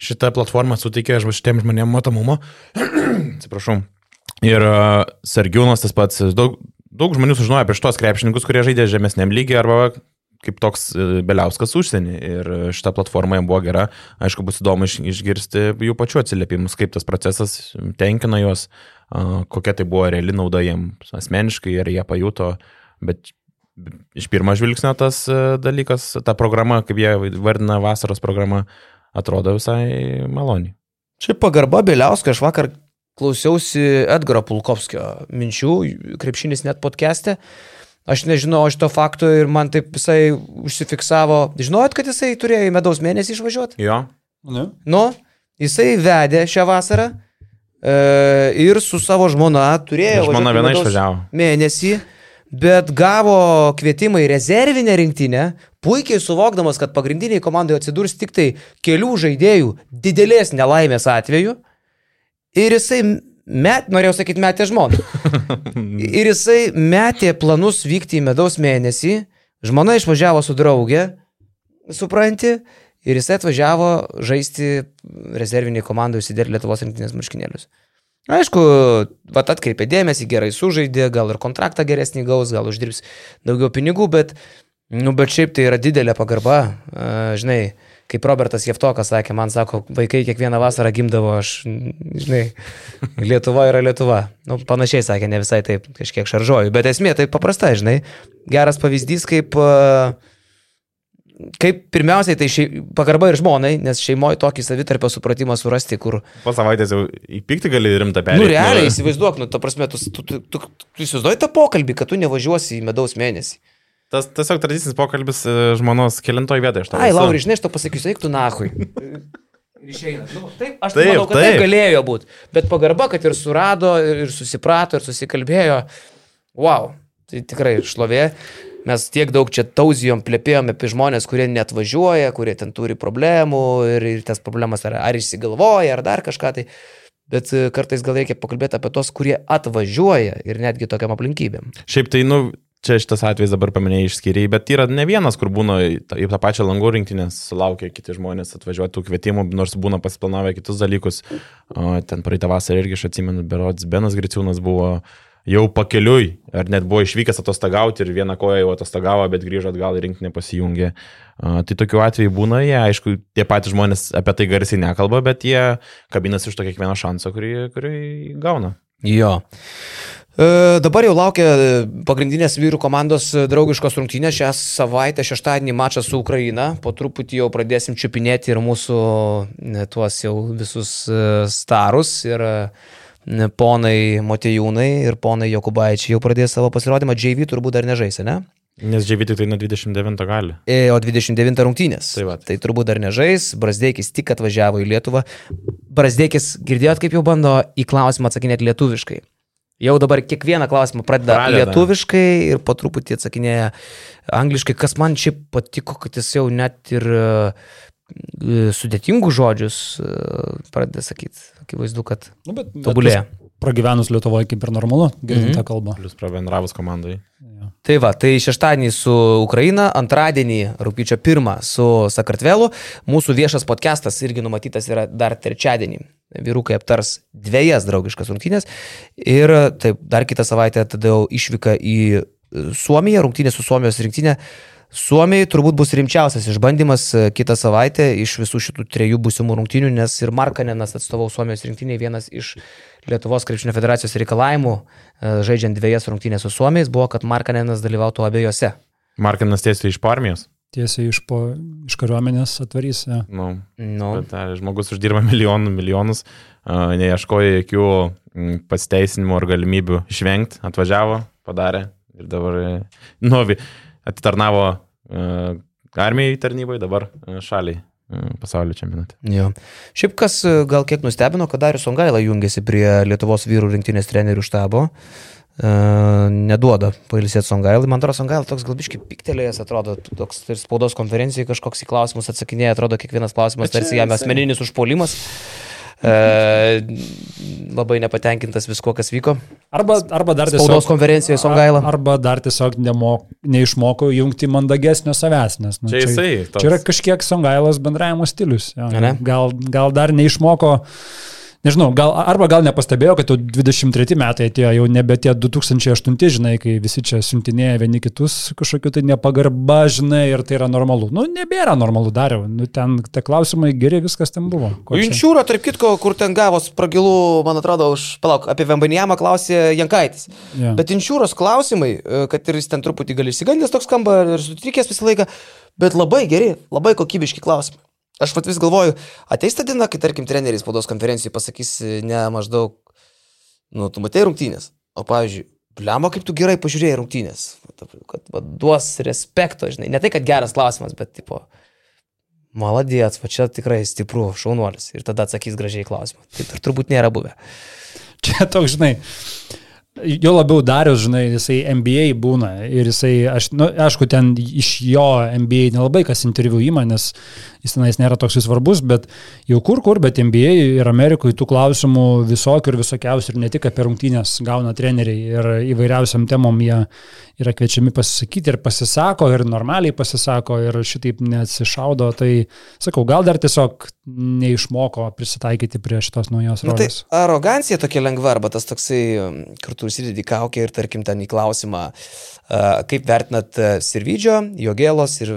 šita platforma suteikė šitiem žmonėm matomumo. Atsiprašau. Ir uh, Sergiūnas tas pats, daug, daug žmonių sužinojo apie šitos krepšininkus, kurie žaidė žemesniam lygiai arba kaip toks Beliauskas užsienį. Ir šita platforma jam buvo gera. Aišku, bus įdomu išgirsti jų pačių atsiliepimus, kaip tas procesas tenkina juos, kokia tai buvo reali nauda jiems asmeniškai ir jie pajuto. Bet iš pirmo žvilgsnio tas dalykas, ta programa, kaip jie vardina vasaros programa, atrodo visai maloniai. Šiaip pagarba Beliauskai, aš vakar klausiausi Edgaro Pulkovskio minčių, krepšinis net podcast'e. Aš nežinau šito fakto ir man taip visai užsifiksavo. Žinojot, kad jisai turėjo į medaus mėnesį išvažiuoti? Jo. Ne? Nu, jisai vedė šią vasarą e, ir su savo žmona turėjo. Žmona viena išvažiavo. Mėnesį, bet gavo kvietimą į rezervinę rinktinę, puikiai suvokdamas, kad pagrindiniai komandai atsidurs tik tai kelių žaidėjų didelės nelaimės atveju. Ir jisai met, norėjau sakyti, metė žmoną. Ir jisai metė planus vykti į medaus mėnesį, žmona išvažiavo su draugė, supranti, ir jisai atvažiavo žaisti rezerviniai komandai įsidėti Lietuvos rinktinės marškinėlius. Aišku, vat atkreipė dėmesį, gerai sužaidė, gal ir kontraktą geresnį gaus, gal uždirbs daugiau pinigų, bet, nu, bet šiaip tai yra didelė pagarba, žinai, kaip Robertas Jeftokas sakė, man sako, vaikai kiekvieną vasarą gimdavo, aš, žinai, Lietuva yra Lietuva. Nu, panašiai sakė, ne visai taip, kažkiek šaržuoju, bet esmė tai paprasta, žinai, geras pavyzdys, kaip, kaip pirmiausiai tai šei, pagarba ir žmonai, nes šeimoje tokį savitarpio supratimą surasti, kur... Po savaitės jau įpykti gali rimtą perėti. Nu, realiai, įsivaizduok, nu, ta prasme, tu, tu, tu, tu, tu įsivaizduoji tą pokalbį, kad tu nevažiuosi į medaus mėnesį. Tas tiesiog tradicinis pokalbis e, žmonos kilintoj vietoje. Ai, Lauri, žinai, aš to pasakysiu, eik tu nahui. Ir išeina. Nu, taip, aš taip, manau, kad taip. taip galėjo būti. Bet pagarba, kad ir surado, ir susiprato, ir susikalbėjo. Wow, tai tikrai šlovė. Mes tiek daug čia tauzijom, plėpėjom apie žmonės, kurie net važiuoja, kurie ten turi problemų ir, ir tas problemas ar, ar išsigalvoja, ar dar kažką tai. Bet e, kartais gal reikia pakalbėti apie tos, kurie atvažiuoja ir netgi tokiam aplinkybėm. Šiaip tai, nu, čia šitas atvejis dabar paminėjai išskiriai, bet yra ne vienas, kur būna į tą pačią langų rinktinę, sulaukia kiti žmonės atvažiuoti tų kvietimų, nors būna pasiplanavę kitus dalykus. Ten praeitą vasarą irgi aš atsimenu, berods Benas Griciūnas buvo jau pakeliui, ar net buvo išvykęs atostagauti ir vieną koją jau atostagavo, bet grįžo atgal į rinkinį pasijungė. Uh, tai tokiu atveju būna, jie, aišku, tie patys žmonės apie tai garsiai nekalba, bet jie kabinasi iš to kiekvieno šanso, kurį, kurį gauna. Jo. E, dabar jau laukia pagrindinės vyrų komandos draugiškos rungtynės šią savaitę, šeštadienį mačas su Ukraina. Po truputį jau pradėsim čiupinėti ir mūsų tuos jau visus e, starus. Ir ponai Motejūnai ir ponai Jokubaičiai jau pradės savo pasirodymą. JV turbūt dar nežais, ne? Nes JV tik tai nuo 29 gali. E, o 29 rungtynės. Tai, va. tai turbūt dar nežais. Brasdeikis tik atvažiavo į Lietuvą. Brasdeikis, girdėjot, kaip jau bando į klausimą atsakinėti lietuviškai. Jau dabar kiekvieną klausimą pradeda, pradeda lietuviškai ir po truputį atsakinėja angliškai, kas man šiaip patiko, kad jis jau net ir sudėtingus žodžius uh, pradeda sakyti. Akivaizdu, kad nu, bet, tobulėja. Bet pragyvenus Lietuvoje kaip ir normalu, girdint mm -hmm. tą kalbą. Plus pravendravus komandai. Ja. Tai va, tai šeštadienį su Ukraina, antradienį, rūpiučio pirmą su Sakartvelu. Mūsų viešas podcastas irgi numatytas yra dar trečiadienį. Vyrukai aptars dviejas draugiškas rungtynės. Ir taip, dar kitą savaitę tada jau išvyka į Suomiją, rungtynė su Suomijos rinktinė. Suomijai turbūt bus rimčiausias išbandymas e, kitą savaitę iš visų šitų trejų būsimų rungtynių, nes ir Markanenas atstovau Suomijos rinktinėje vienas iš Lietuvos krepšinio federacijos reikalavimų, e, žaidžiant dviejas rungtynės su Suomijais, buvo, kad Markanenas dalyvautų abiejose. Markanenas tiesiai iš armijos? Tiesiai iš, po, iš kariuomenės atvarys. Ja. Nu, nu. Bet, a, žmogus uždirba milijonų, milijonus, a, neieškoja jokių pasiteisinimų ar galimybių išvengti, atvažiavo, padarė ir dabar, nu, atitarnavo uh, armijai tarnybai, dabar uh, šaliai pasaulio čempionate. Jo. Šiaip kas e, gal kiek nustebino, kad Darius Ongaila jungiasi prie Lietuvos vyrų rinktinės trenerių štabo. Uh, neduoda pailsėti Songailai. Man atrodo, Songailai toks galbiškai piktelėjęs, atrodo, toks ir spaudos konferencijai kažkoks į klausimus atsakinėja, atrodo, kiekvienas klausimas tarsi jam asmeninis užpuolimas. Uh, labai nepatenkintas visko, kas vyko. Arba, arba dar tiesiog. Spaudos konferencijoje Songaila. Arba dar tiesiog nemok, neišmoko jungti mandagesnio savęs, nes nu, čia, čia, jisai, toks... čia yra kažkiek Songailas bendravimo stilius. Jo, gal, gal dar neišmoko nežinau, gal, arba gal nepastebėjo, kad jau 23 metai atėjo, jau nebe tie 2008, žinai, kai visi čia siuntinėja vieni kitus kažkokiu tai nepagarba, žinai, ir tai yra normalu. Nu, nebėra normalu dariau, nu, ten tie klausimai geri, viskas ten buvo. Inčiūro, tarp kitko, kur ten gavos pragilų, man atrodo, už, palauk, apie Vembanijamą klausė Jankaitis. Yeah. Bet Inčiūros klausimai, e, kad ir jis ten truputį gali įsigandęs toks skamba ir sutrikęs visą laiką, bet labai geri, labai kokybiški klausimai. Aš pat vis galvoju, ateis ta diena, kai, tarkim, treneriai spaudos konferencijai pasakys ne maždaug, nu, tu matai rungtynės, o, pavyzdžiui, Bliamo, kaip tu gerai pažiūrėjai rungtynės, kad va, duos respekto, žinai, ne tai, kad geras klausimas, bet, tipo, maladėts, va čia tikrai stipru, šaunuolis. Ir tada atsakys gražiai klausimą. Taip ir turbūt nėra buvę. Čia toks, žinai, Jo labiau Darius, žinai, jisai NBA būna ir jisai, aš, nu, aišku, ten iš jo NBA nelabai kas interviu įma, nes jis tenais nėra toks svarbus, bet jau kur kur, bet NBA ir Amerikoje tų klausimų visokių ir visokiausių ir ne tik apie rungtynės gauna treneriai ir įvairiausiam temom jie yra kviečiami pasisakyti ir pasisako ir normaliai pasisako ir šitaip neatsišaudo, tai sakau, gal dar tiesiog neišmoko prisitaikyti prie šitos naujos rolės. Na, tai arogancija tokia lengva, arba tas toksai, kur tu užsidedi kaukę ir tarkim ten į klausimą, kaip vertinat Sirvidžio, Jogėlos ir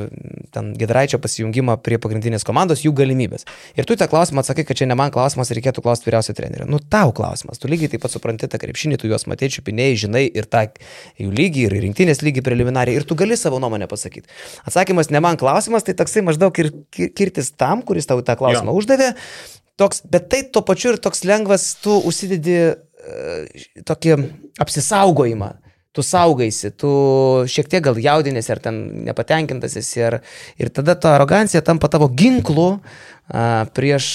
ten Gedraičio pasijungimą prie pagrindinės komandos, jų galimybės. Ir tu tą klausimą atsakai, kad čia ne man klausimas, reikėtų klausti vyriausio trenerio. Nu, tau klausimas, tu lygiai taip pat supranti tą krepšinį, tu juos matei, čiupinėjai, žinai ir tą jų lygį, ir rinktinės lygį preliminariai, ir tu gali savo nuomonę pasakyti. Atsakymas ne man klausimas, tai toksai maždaug ir kirtis tam, kuris tau tą klausimą jo. uždavė. Toks, bet tai tuo pačiu ir toks lengvas, tu užsidedi uh, tokį apsisaugojimą tu saugaisi, tu šiek tiek gal jaudinėsi ar ten nepatenkintas esi ir, ir tada ta arogancija tampa tavo ginklu a, prieš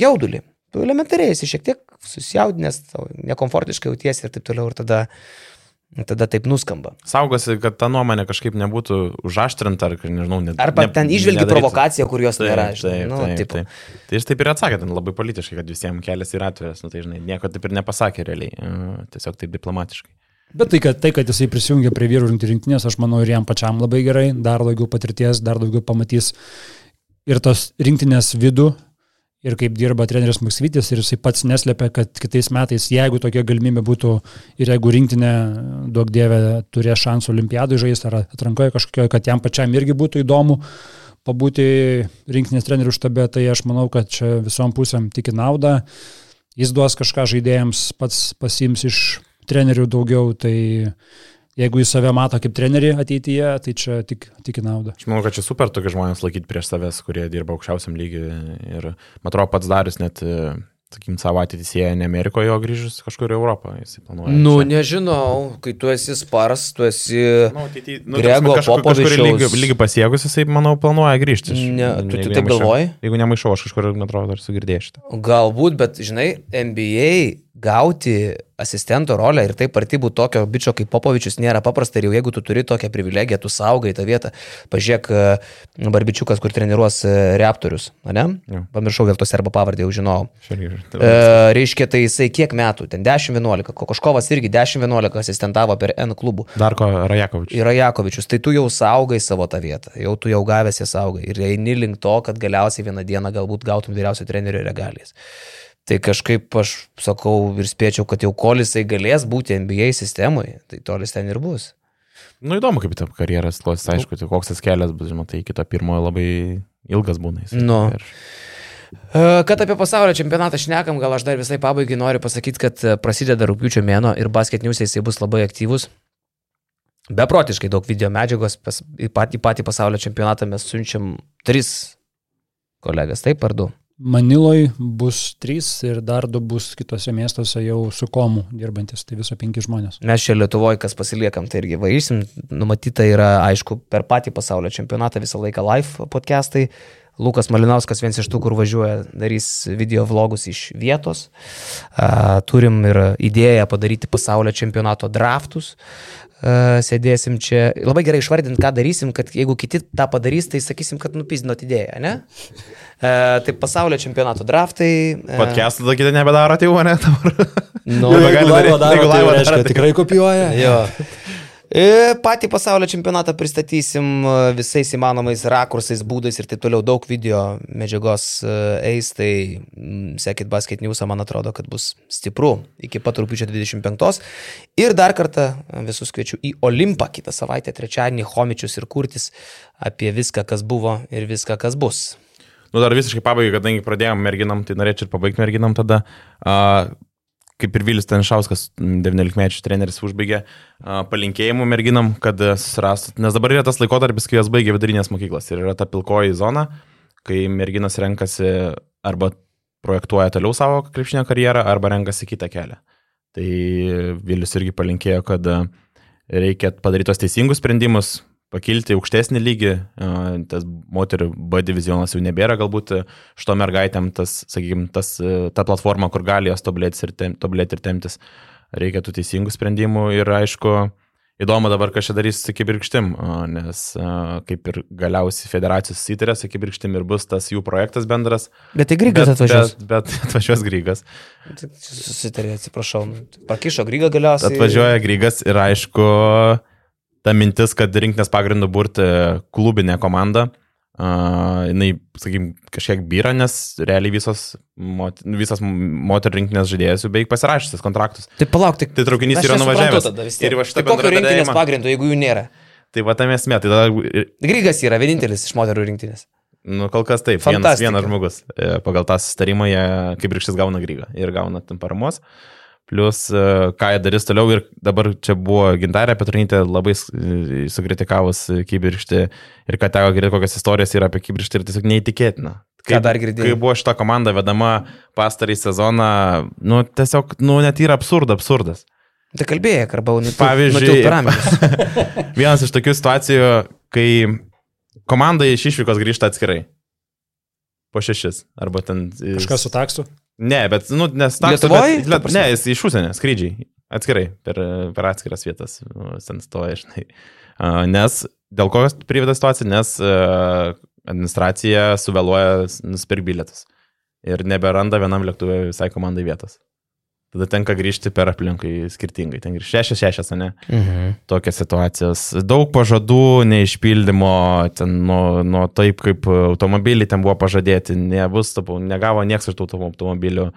jaudulį. Tu elementariai esi šiek tiek susijaudinęs, nekomfortiškai jautiesi ir taip toliau ir tada Tada taip nuskamba. Saugosi, kad ta nuomonė kažkaip nebūtų užaštrinta, ar, nežinau, net. Arba ne, ten išvelgi provokaciją, kur jos taip, nėra. Žinai, taip, nu, taip, taip. taip. Tai jis taip ir atsakė, ten labai politiškai, kad visiems kelias yra atviras, nu, tai žinai, nieko taip ir nepasakė realiai, tiesiog taip diplomatiškai. Bet tai kad, tai, kad jisai prisijungė prie vyrų rinktinės, aš manau ir jam pačiam labai gerai, dar daugiau patirties, dar daugiau pamatys ir tos rinktinės vidų, ir kaip dirba treneris Maksvytis, ir jisai pats neslėpia, kad kitais metais, jeigu tokia galimybė būtų ir jeigu rinktinė, daug dievė, turės šansų olimpiadai žaisti ar atrankoje kažkokioje, kad jam pačiam irgi būtų įdomu pabūti rinktinės trenerių štabe, tai aš manau, kad čia visom pusėm tik į naudą. Jis duos kažką žaidėjams, pats pasims iš trenerių daugiau, tai jeigu jis save mato kaip trenerį ateityje, tai čia tik, tik į naudą. Aš manau, kad čia super tokie žmonės laikyti prieš savęs, kurie dirba aukščiausiam lygiui. Ir man atrodo, pats Darius net sakykim, savo ateitį sieja ne Amerikoje, o grįžus kažkur į Europą. Jis planuoja. Nu, čia. nežinau, kai tu esi spars, tu esi... Nu, ateitį, nu, Grego kažkur, kažkur lygi, lygi pasiekus, jisai, manau, planuoja grįžti. Ne, tu, tu taip galvoji? Jeigu nemaišau, aš kažkur, man atrodo, dar sugirdėjau šitą. Galbūt, bet, žinai, NBA gauti asistento rolę ir taip partybų tokio bičio kaip Popovičius nėra paprasta ir jau jeigu tu turi tokią privilegiją, tu saugai tą vietą. Pažiūrėk, e, Barbičiukas, kur treniruos e, reaktorius, ne? Ja. Pamiršau vėl to serbo pavardę, jau žinau. E, reiškia, tai jisai kiek metų, ten 10-11, Kokoškovas irgi 10-11 asistentavo per N klubų. Darko Rajakovičius. Ir Rajakovičius, tai tu jau saugai savo tą vietą, jau tu jau gavęs ją saugai ir eini link to, kad galiausiai vieną dieną galbūt gautum vyriausio trenerio regalijas. Tai kažkaip aš sakau ir spėčiau, kad jau kol jisai galės būti NBA sistemoje, tai tolis ten ir bus. Nu įdomu, kaip ta karjeras klosis, aišku, tai koks tas kelias bus, žinoma, tai kito pirmojo labai ilgas būna. Nu. Ir... E, kad apie pasaulio čempionatą šnekam, gal aš dar visai pabaigai noriu pasakyti, kad prasideda rūpiučio mėno ir basket news jisai bus labai aktyvus. Beprotiškai daug video medžiagos, į, patį, patį pasaulio čempionatą mes siunčiam tris kolegas, taip ar du? Maniloj bus trys ir dar du bus kitose miestuose jau su komu dirbantis, tai viso penki žmonės. Mes čia Lietuvoje, kas pasiliekam, tai irgi varysim. Numatyta yra, aišku, per patį pasaulio čempionatą visą laiką live podcastai. Lukas Malinauskas vienas iš tų, kur važiuoja, darys video vlogus iš vietos. Turim ir idėją padaryti pasaulio čempionato draftus. Uh, sėdėsim čia. Labai gerai išvardint, ką darysim, kad jeigu kiti tą padarys, tai sakysim, kad nupizdinot idėją, ne? Uh, tai pasaulio čempionato draftai. Uh, Podcast'ą tada kitą nebedaro, tai jau ne dabar. nu, gali jeigu laivo daryt- daro, jeigu tai reiškia, daro, tai- tikrai kopijuoja. Jo. E, Patį pasaulio čempionatą pristatysim e, visais įmanomais rakursais, būdais ir taip toliau. Daug video medžiagos e, eis, tai mm, sekit Basket News, man atrodo, kad bus stipru iki pat rūpiučio 25. Ir dar kartą visus kviečiu į Olimpą kitą savaitę, trečiadienį, Homičius ir Kurtis apie viską, kas buvo ir viską, kas bus. Nu, dar visiškai pabaigai, kadangi pradėjom merginam, tai norėčiau ir pabaigti merginam tada. Uh, kaip ir Vilius Tenšauskas, 19-mečių treneris, užbaigė palinkėjimų merginam, kad uh, susirastų. Nes dabar yra tas laikotarpis, kai jos baigia vidurinės mokyklas ir yra ta pilkoji zona, kai merginas renkasi arba projektuoja toliau savo krepšinio karjerą, arba renkasi kitą kelią. Tai Vilius irgi palinkėjo, kad uh, reikia padaryti tos teisingus sprendimus, pakilti aukštesnį lygį, tas moterų B divizionas jau nebėra, galbūt šito mergaitėm tas, sakykime, tas, ta platforma, kur gali jos tobulėti ir, tem, ir temtis, reikia tų teisingų sprendimų ir aišku, įdomu dabar, ką čia darys su kibirkštim, nes kaip ir galiausiai federacijos įtarė su kibirkštim ir bus tas jų projektas bendras. Bet tai Grigas bet, atvažiuos. Bet, bet atvažiuos Grygas. Susitarė, atsiprašau. Pakišo Grygą galiausiai. Atvažiuoja Grygas ir aišku, ta mintis, kad rinktinės pagrindų burti klubinę komandą, uh, jinai, sakykim, kažkiek byra, nes realiai visos, mot, visas moterų rinktinės žaidėjas jau beveik pasirašysis kontraktus. Tai palauk, tik. Tai traukinys yra nuvažiavęs. Ir va šitą Tai kokio rinktinės pagrindo, jeigu jų nėra? Tai va tam esmė, tai tada, Grygas yra vienintelis iš moterų rinktinės. nu, kol kas taip, vienas, Fantastika. vienas žmogus e, pagal tą sustarimą, jie kaip ir šis gauna Grygą ir gauna tam paramos. Plus, e, ką jie darys toliau ir dabar čia buvo gintarė Petronytė labai e, sukritikavus kibirkštį ir kad teko girdėti kokias istorijas yra apie kibirkštį ir tiesiog neįtikėtina. Ką dar girdėjai? Kai buvo šita komanda vedama pastarį sezoną, nu tiesiog, nu net yra absurd, absurdas. Tai kalbėjai, arba nutilp Pavyzdžiui. Vienas iš tokių situacijų, kai komanda iš išvykos grįžta atskirai. Po šešis. Arba ten. jis- Kažkas su taksu. Ne, bet, nu, nes takso, Lietuvoj, bet-? Ne, jis iš užsienio, skrydžiai. Atskirai, per, per atskiras vietas. nu, Ten stoja, žinai. Nes, dėl ko priveda situacija, nes a, administracija suvėluoja nusipirkti bilietus. Ir neberanda vienam lėktuvui visai komandai vietos. Tada tenka grįžti per aplinkai skirtingai. Ten šešias, šešias, ne? Mhm. tokias situacijas. Daug pažadų, neišpildymo, ten nuo, nuo taip, kaip automobiliai ten buvo pažadėti, nebus, tapau, negavo nieks iš tų autom- automobilių.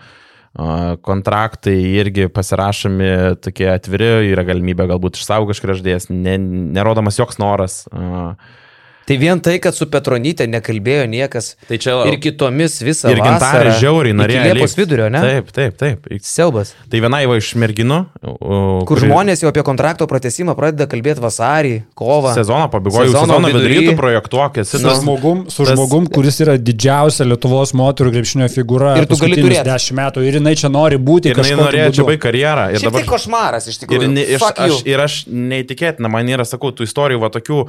Kontraktai irgi pasirašomi tokie atviri, yra galimybė galbūt išsaugoti kažkas žadėjas, ne, nerodomas joks noras. A, Tai vien tai, kad su Petronytė nekalbėjo niekas Tai čia ir kitomis visą ir gintarė žiauriai norėjo. Liepos vidurio, ne? Taip, taip, taip. Siaubas. Tai viena va iš merginų, Kur kuri žmonės jau apie kontrakto pratesimą pradeda kalbėti vasarį, kovą. Sezono pabaigoje, Sezono sezono vidury tu projektuok, esi Su, tas žmogum, su tas- žmogum, kuris yra didžiausia Lietuvos moterų krepšinio figūra. Ir tu gali paskutinius turėt. dešimt metų. Ir jinai čia nori būti Ir jinai norėjo čia baigti karjerą. Ir Šiaip dabar, tai košmaras iš ir, tikrųjų. ne- iš, Fuck you. aš, ir aš neįtikėtina, man yra, sakau, tų istorijų va tokių,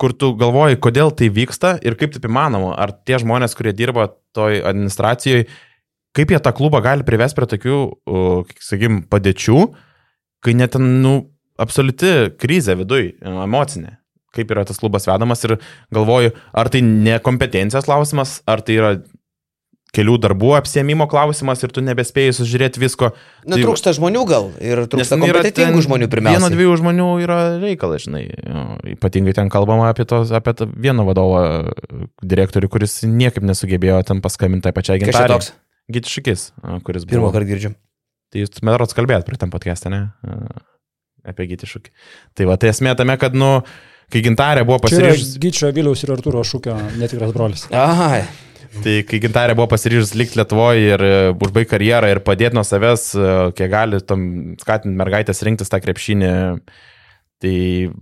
kur tu galvoji, kodėl tai vyksta ir kaip taip įmanoma. Ar tie žmonės, kurie dirba toj administracijoje, kaip jie tą klubą gali privesti prie tokių, sakykim, padėčių, kai net, ten, nu, absoliuti krizė viduj, emocinė. Kaip yra tas klubas vedamas ir galvoju, ar tai nekompetencijos klausimas, ar tai yra kelių darbų apsiemimo klausimas ir tu nebespėjai sužiūrėti visko. Nu, Tai- trūksta žmonių gal ir trūksta kompetitingų ten žmonių pirmiausia. Vieno, dviejų žmonių yra reikalas, žinai. Ypatingai ten kalbama apie, tos, apie tą vieną vadovą, direktorių, kuris niekaip nesugebėjo ten paskambinti tai pačiai Kas čia gintarė. toks? Gitšikis, kuris buvo. Pirmą kartą girdžiu. Tai jūs metrots kalbėt prie tam podcast'e, ne? A, Apie Gitšikį. Tai va, tai esmė tame, kad, nu, kai gintarė buvo Čia yra pasiryžus... Gyčio Viliaus ir Arturo Šūkio netikras brolis. Aha, Tai kai gintarė buvo pasiryžus likti Lietuvoje ir e, užbaigti karjerą ir padėti nuo savęs, e, kiek gali, tam skatinti mergaitės rinktis tą krepšinį, tai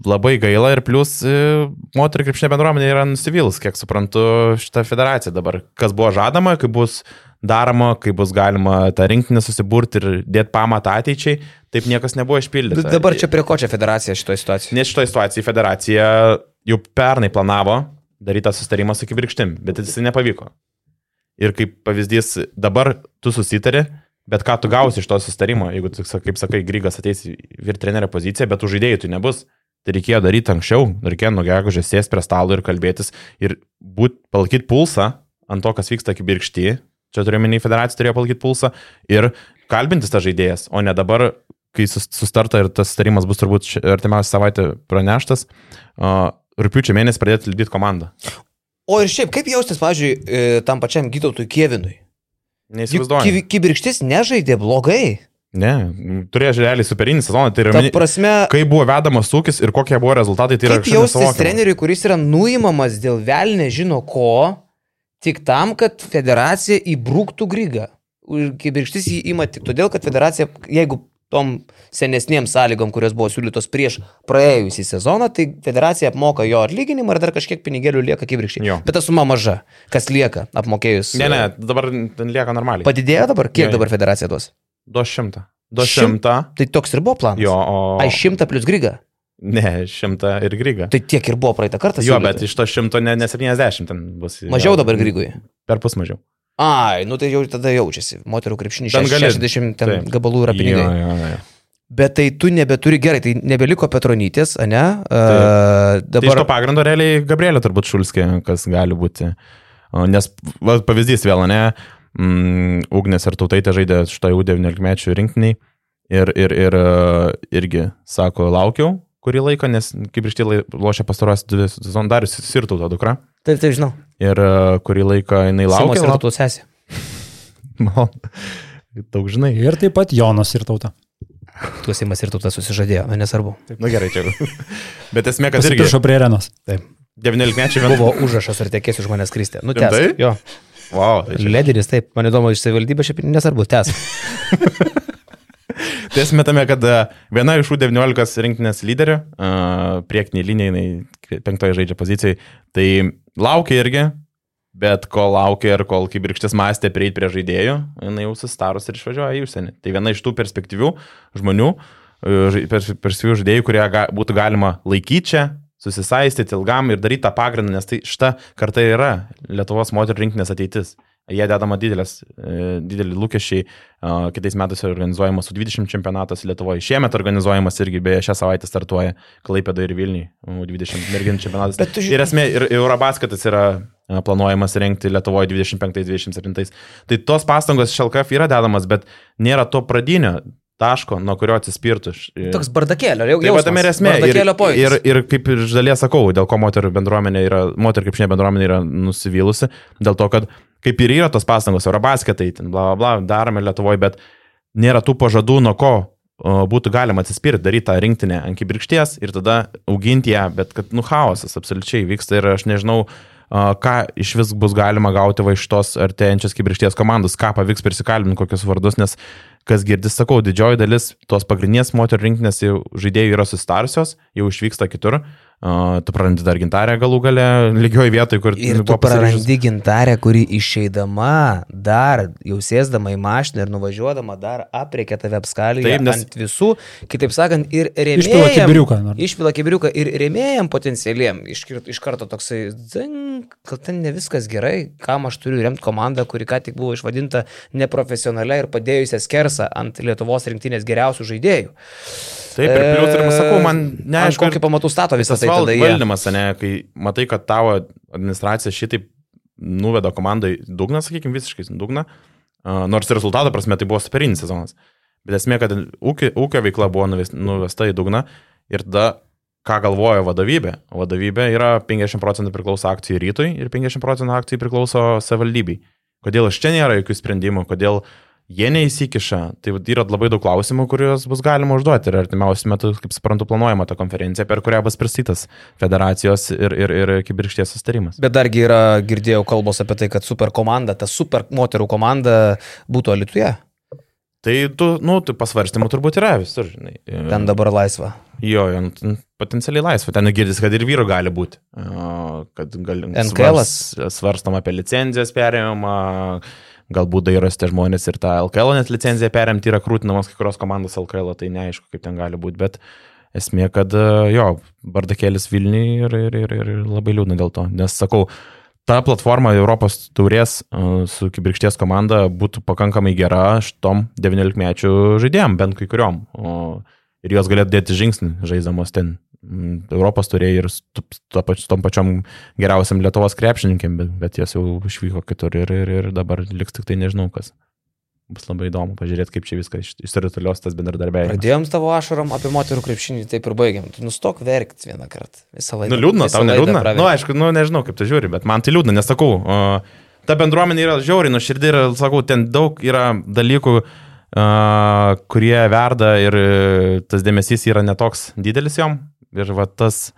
labai gaila ir plus e, moterų krepšinė bendruomenė yra nusivylus, kiek suprantu, šitą federaciją dabar. Kas buvo žadama, kaip bus daroma, kaip bus galima tą rinkinį susiburti ir dėti pamatą ateičiai, taip niekas nebuvo išpildyta. dabar čia prie ko čia federacija šitoje situacijoje? Nes šitoje situacijoje federacija jau pernai planavo daryti tą sustarimą su kibirkštim, bet jis nepavyko. Ir kaip pavyzdys, dabar tu susitari, bet ką tu gausi iš to sustarimo, jeigu, tu, kaip sakai, Grygas ateis vyr trenerio poziciją, bet už žaidėjų tai nebus. Tai reikėjo daryti anksčiau, reikėjo nuo gegužės sėsti prie stalo ir kalbėtis ir būt, palaikyti pulsą ant to, kas vyksta kibirkšti. Čia turiu menį, federacija turėjo palaikyti pulsą ir kalbintis tą žaidėjas, o ne dabar kai sustarta ir tas sutarimas bus turbūt artimiausią savaitę praneštas, rūpiučio mėnesį pradėti lydyti komandą. O ir šiaip, kaip jaustis, pavyzdžiui, e, tam pačiam Gytautui Kievinui? Neįsivaizduoju. Kibirkštis nežaidė blogai. Ne, turėjo realiai superinį sezoną. Tai yra, Ta prasme, kai buvo vedamas ūkis ir kokie buvo rezultatai, tai yra kaip jaustis treneriui, kuris yra nuimamas dėl vėl nežino ko, tik tam, kad federacija įbrūktų grygą. Kibirkštis jį ima tik todėl, kad federacija, jeigu tom senesniem sąlygom, kurios buvo siūlytos prieš praėjusį sezoną, tai federacija apmoka jo atlyginimą ir dar kažkiek pinigėlių lieka kibrikščiai. Bet ta suma maža. Kas lieka apmokėjus? Ne, ne, dabar lieka normaliai. Padidėjo dabar? Kiek jo, dabar federacija duos? 200. 200. Tai toks ir buvo planas. Jo, o... Ai, 100 plus Griga. Ne, 100 ir Griga. Tai tiek ir buvo praeitą kartą. Jo, bet iš to 100 ne, ne 70 ten bus. Mažiau dabar Grigui. Per pus mažiau. Ai, nu tai jau tada jaučiasi. Moterų krepšinį 60 ten taip. gabalų yra pinigai. Jo, jo, jo. Bet tai tu nebeturi gerai, tai nebeliko Petronytės, ne? Uh, dabar... Tai iš to pagrindo realiai Gabrielė turbūt Šulskė, kas gali būti. Nes va, pavyzdys vėl, ne? Mm, Ugnes ir Tautaitė žaidė šitą jau 19 mečių rinktiniai. Ir, ir, ir irgi sako, laukiau kurį laiką, nes kaip iš tai lošia pastaros dvi sezonų darius ir Tauta dukra. Taip, taip, žinau. Ir uh, kurį laiką jinai laukia. Simas ir tautos sesė. Man, daug žinai. Ir taip pat Jonas ir tauta. Tu Simas ir tauta susižadėjo, man nesvarbu. Taip. Na nu, gerai, čia. Bet esmė, kad irgi. Prašau prie arenos. Taip. 19 mečių vėl. Buvo užrašas ar tekės už manęs kristė. Nu, tes. Taip? Jo. Wow. Tai Lederis, taip. Man įdomu, iš savivaldybės šiaip nesvarbu, tes. Tai esmė tame, kad e, viena iš U19 rinktinės lyderių, uh, priekinė linija, jinai penktoje žaidžia pozicijai, tai laukia irgi, bet kol laukia ir kol kibirkštis mąstė prieiti prie žaidėjų, jinai jau sustarus ir išvažiuoja į užsienį. Tai viena iš tų perspektyvių žmonių, e, perspektyvių žaidėjų, kurie ga, būtų galima laikyti čia, susisaistyti ilgam ir daryti tą pagrindą, nes tai šita karta yra Lietuvos moterų rinkinės ateitis. Jie dedama didelės, e, didelį lūkesčiai. Kitais metais organizuojamas U20 čempionatas Lietuvoje. Šiemet organizuojamas irgi, beje, šią savaitę startuoja Klaipėda ir Vilniui U20 merginų čempionatas. Bet tu žinai. Ir esmė, ir Eurobasketas yra planuojamas rengti Lietuvoje 25-27. Tai tos pastangos iš LKF yra dedamas, bet nėra to pradinio taško, nuo kurio atsispirtų. Toks bardakėlio, jau tai tam ir esmė. Ir, ir, ir kaip ir žalė sakau, dėl ko moterų bendruomenė yra, moterų kaip šiandien bendruomenė yra nusivylusi, dėl to, kad kaip ir yra tos pastangos, Eurobasketai, bla, bla, bla, darome Lietuvoje, bet nėra tų pažadų, nuo ko būtų galima atsispirti, daryti tą rinktinę ant kibirkšties ir tada auginti ją, bet kad, nu, chaosas absoliučiai vyksta ir aš nežinau, ką iš vis bus galima gauti va iš tos artėjančios kibirkšties komandos, ką pavyks prisikalbinti, kokius vardus, nes kas girdis, sakau, didžioji dalis tos pagrindinės moterų rinkinės žaidėjų yra sustarusios, jau išvyksta kitur, Uh, tu prarandi dar gintarę galų gale, lygioj vietoje, kur... Ir tu prarandi gintarę, kuri išeidama, dar jau sėsdama į mašiną ir nuvažiuodama, dar apriekia tave apskalį nes... ant visų, kitaip sakant, ir rėmėjam... Išpila kibiriuką. Išpila kibiriuką ir rėmėjam potencialiem. Iš, iš karto toksai, gal ten ne viskas gerai, kam aš turiu remti komandą, kuri ką tik buvo išvadinta neprofesionalia ir padėjusią skersą ant Lietuvos rinktinės geriausių žaidėjų. Taip, ir plius ir sakau, man neaišku. Kokį pamatų stato visą tai tada. Valdymas, ne, kai matai, kad tavo administracija šitaip nuveda komandą į dugną, sakykime, visiškai dugną, nors rezultato prasme tai buvo superinis sezonas. Bet esmė, kad ūkio, ūkio veikla buvo nuvesta į dugną ir tada ką galvoja vadovybė. Vadovybė yra 50 procentų priklauso akcijų rytui ir 50 procentų akcijų priklauso savivaldybei. Kodėl iš čia nėra jokių sprendimų, kodėl uh, jie neįsikiša. Tai yra labai daug klausimų, kuriuos bus galima užduoti ir artimiausiu metu, kaip suprantu, planuojama ta konferencija, per kurią bus pristatytas federacijos ir, ir, ir kibirkšties sustarimas. Bet dargi yra, girdėjau kalbos apie tai, kad super komanda, ta super moterų komanda būtų Alituje. Tai, tu, nu, tai pasvarstymų turbūt yra visur, žinai. Ten dabar laisva. Jo, potencialiai laisva. Ten girdis, kad ir vyru gali būti. Kad gal, NKL. Svars, svarstom apie licenzijos perėjimą, galbūt dairosi tie žmonės ir tą LKL net licenciją perimti yra krūtinamos kai kurios komandos LKL, tai neaišku, kaip ten gali būti, bet esmė, kad e, jo, bardakėlis Vilniui ir, ir, ir, ir labai liūdna dėl to. Nes sakau, ta platforma Europos taurės e, su kibirkšties komanda būtų pakankamai gera šitom 19 mečių žaidėjim, bent kai kuriuom. Ir jos galėtų dėti žingsnį žaidamos ten Europos turėjai ir su tom pačiom geriausiam Lietuvos krepšininkėm, bet, bet jos jau išvyko kitur ir, ir, ir dabar liks tik tai nežinau kas. Bus labai įdomu pažiūrėti, kaip čia viskas išsiritulios tas bendradarbiavimas. Pradėjom tavo ašarom apie moterų krepšinį, taip ir baigiam. Tu nustok verkti vieną kartą. Visą laiką. Nu liūdna, tau neliūdna. Na, nu, aišku, nu, nežinau, kaip tu žiūri, bet man tai liūdna, nes sakau, o, ta bendruomenė yra žiauriai nuširdį ir, sakau, ten daug yra dalykų, a, kurie verda ir tas dėmesys yra netoks didelis jom. Ir va tas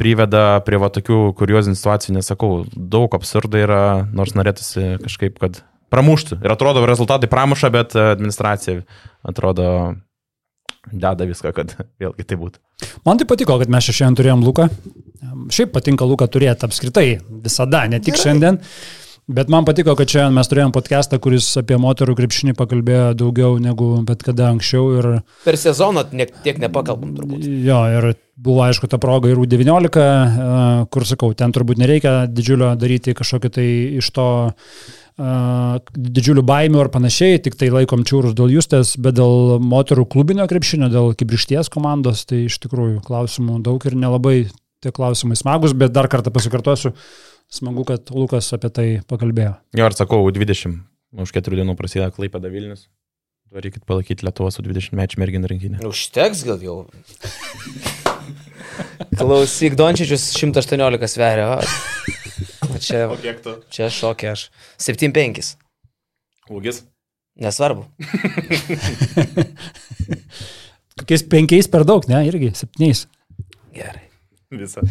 priveda prie va tokių kuriozinių situacijų, nesakau, daug absurdų yra, nors norėtųsi kažkaip, kad pramuštų. Ir atrodo, rezultatai pramuša, bet administracija atrodo deda viską, kad vėlgi tai būtų. Man tai patiko, kad mes šiandien turėjom Luką. Šiaip patinka Luką turėti apskritai visada, ne tik Gerai. šiandien. Bet man patiko, kad čia mes turėjom podcastą, kuris apie moterų krepšinį pakalbėjo daugiau negu bet kada anksčiau. Ir... Per sezoną ne, tiek nepakalbam turbūt. Jo, ir buvo aišku ta proga ir U19, kur sakau, ten turbūt nereikia didžiulio daryti kažkokio tai iš to didžiulių baimių ar panašiai, tik tai laikom čiūrus dėl justės, bet dėl moterų klubinio krepšinio, dėl kibrišties komandos, tai iš tikrųjų klausimų daug ir nelabai tie klausimai smagus, bet dar kartą pasikartosiu, smagu, kad Lukas apie tai pakalbėjo. Jo, ar sakau, 20, už keturių dienų prasideda Klaipėda Vilnius. Reikit palaikyti Lietuvos su 20 mečių merginų rinkinį. Užteks gal jau. Klausyk, Dončičius 118 sveria. Čia, o kiek tu? Čia šokė aš. 7-5. Ūgis? Nesvarbu. Kokiais penkiais per daug, ne, irgi septyniais. Gerai. Visą.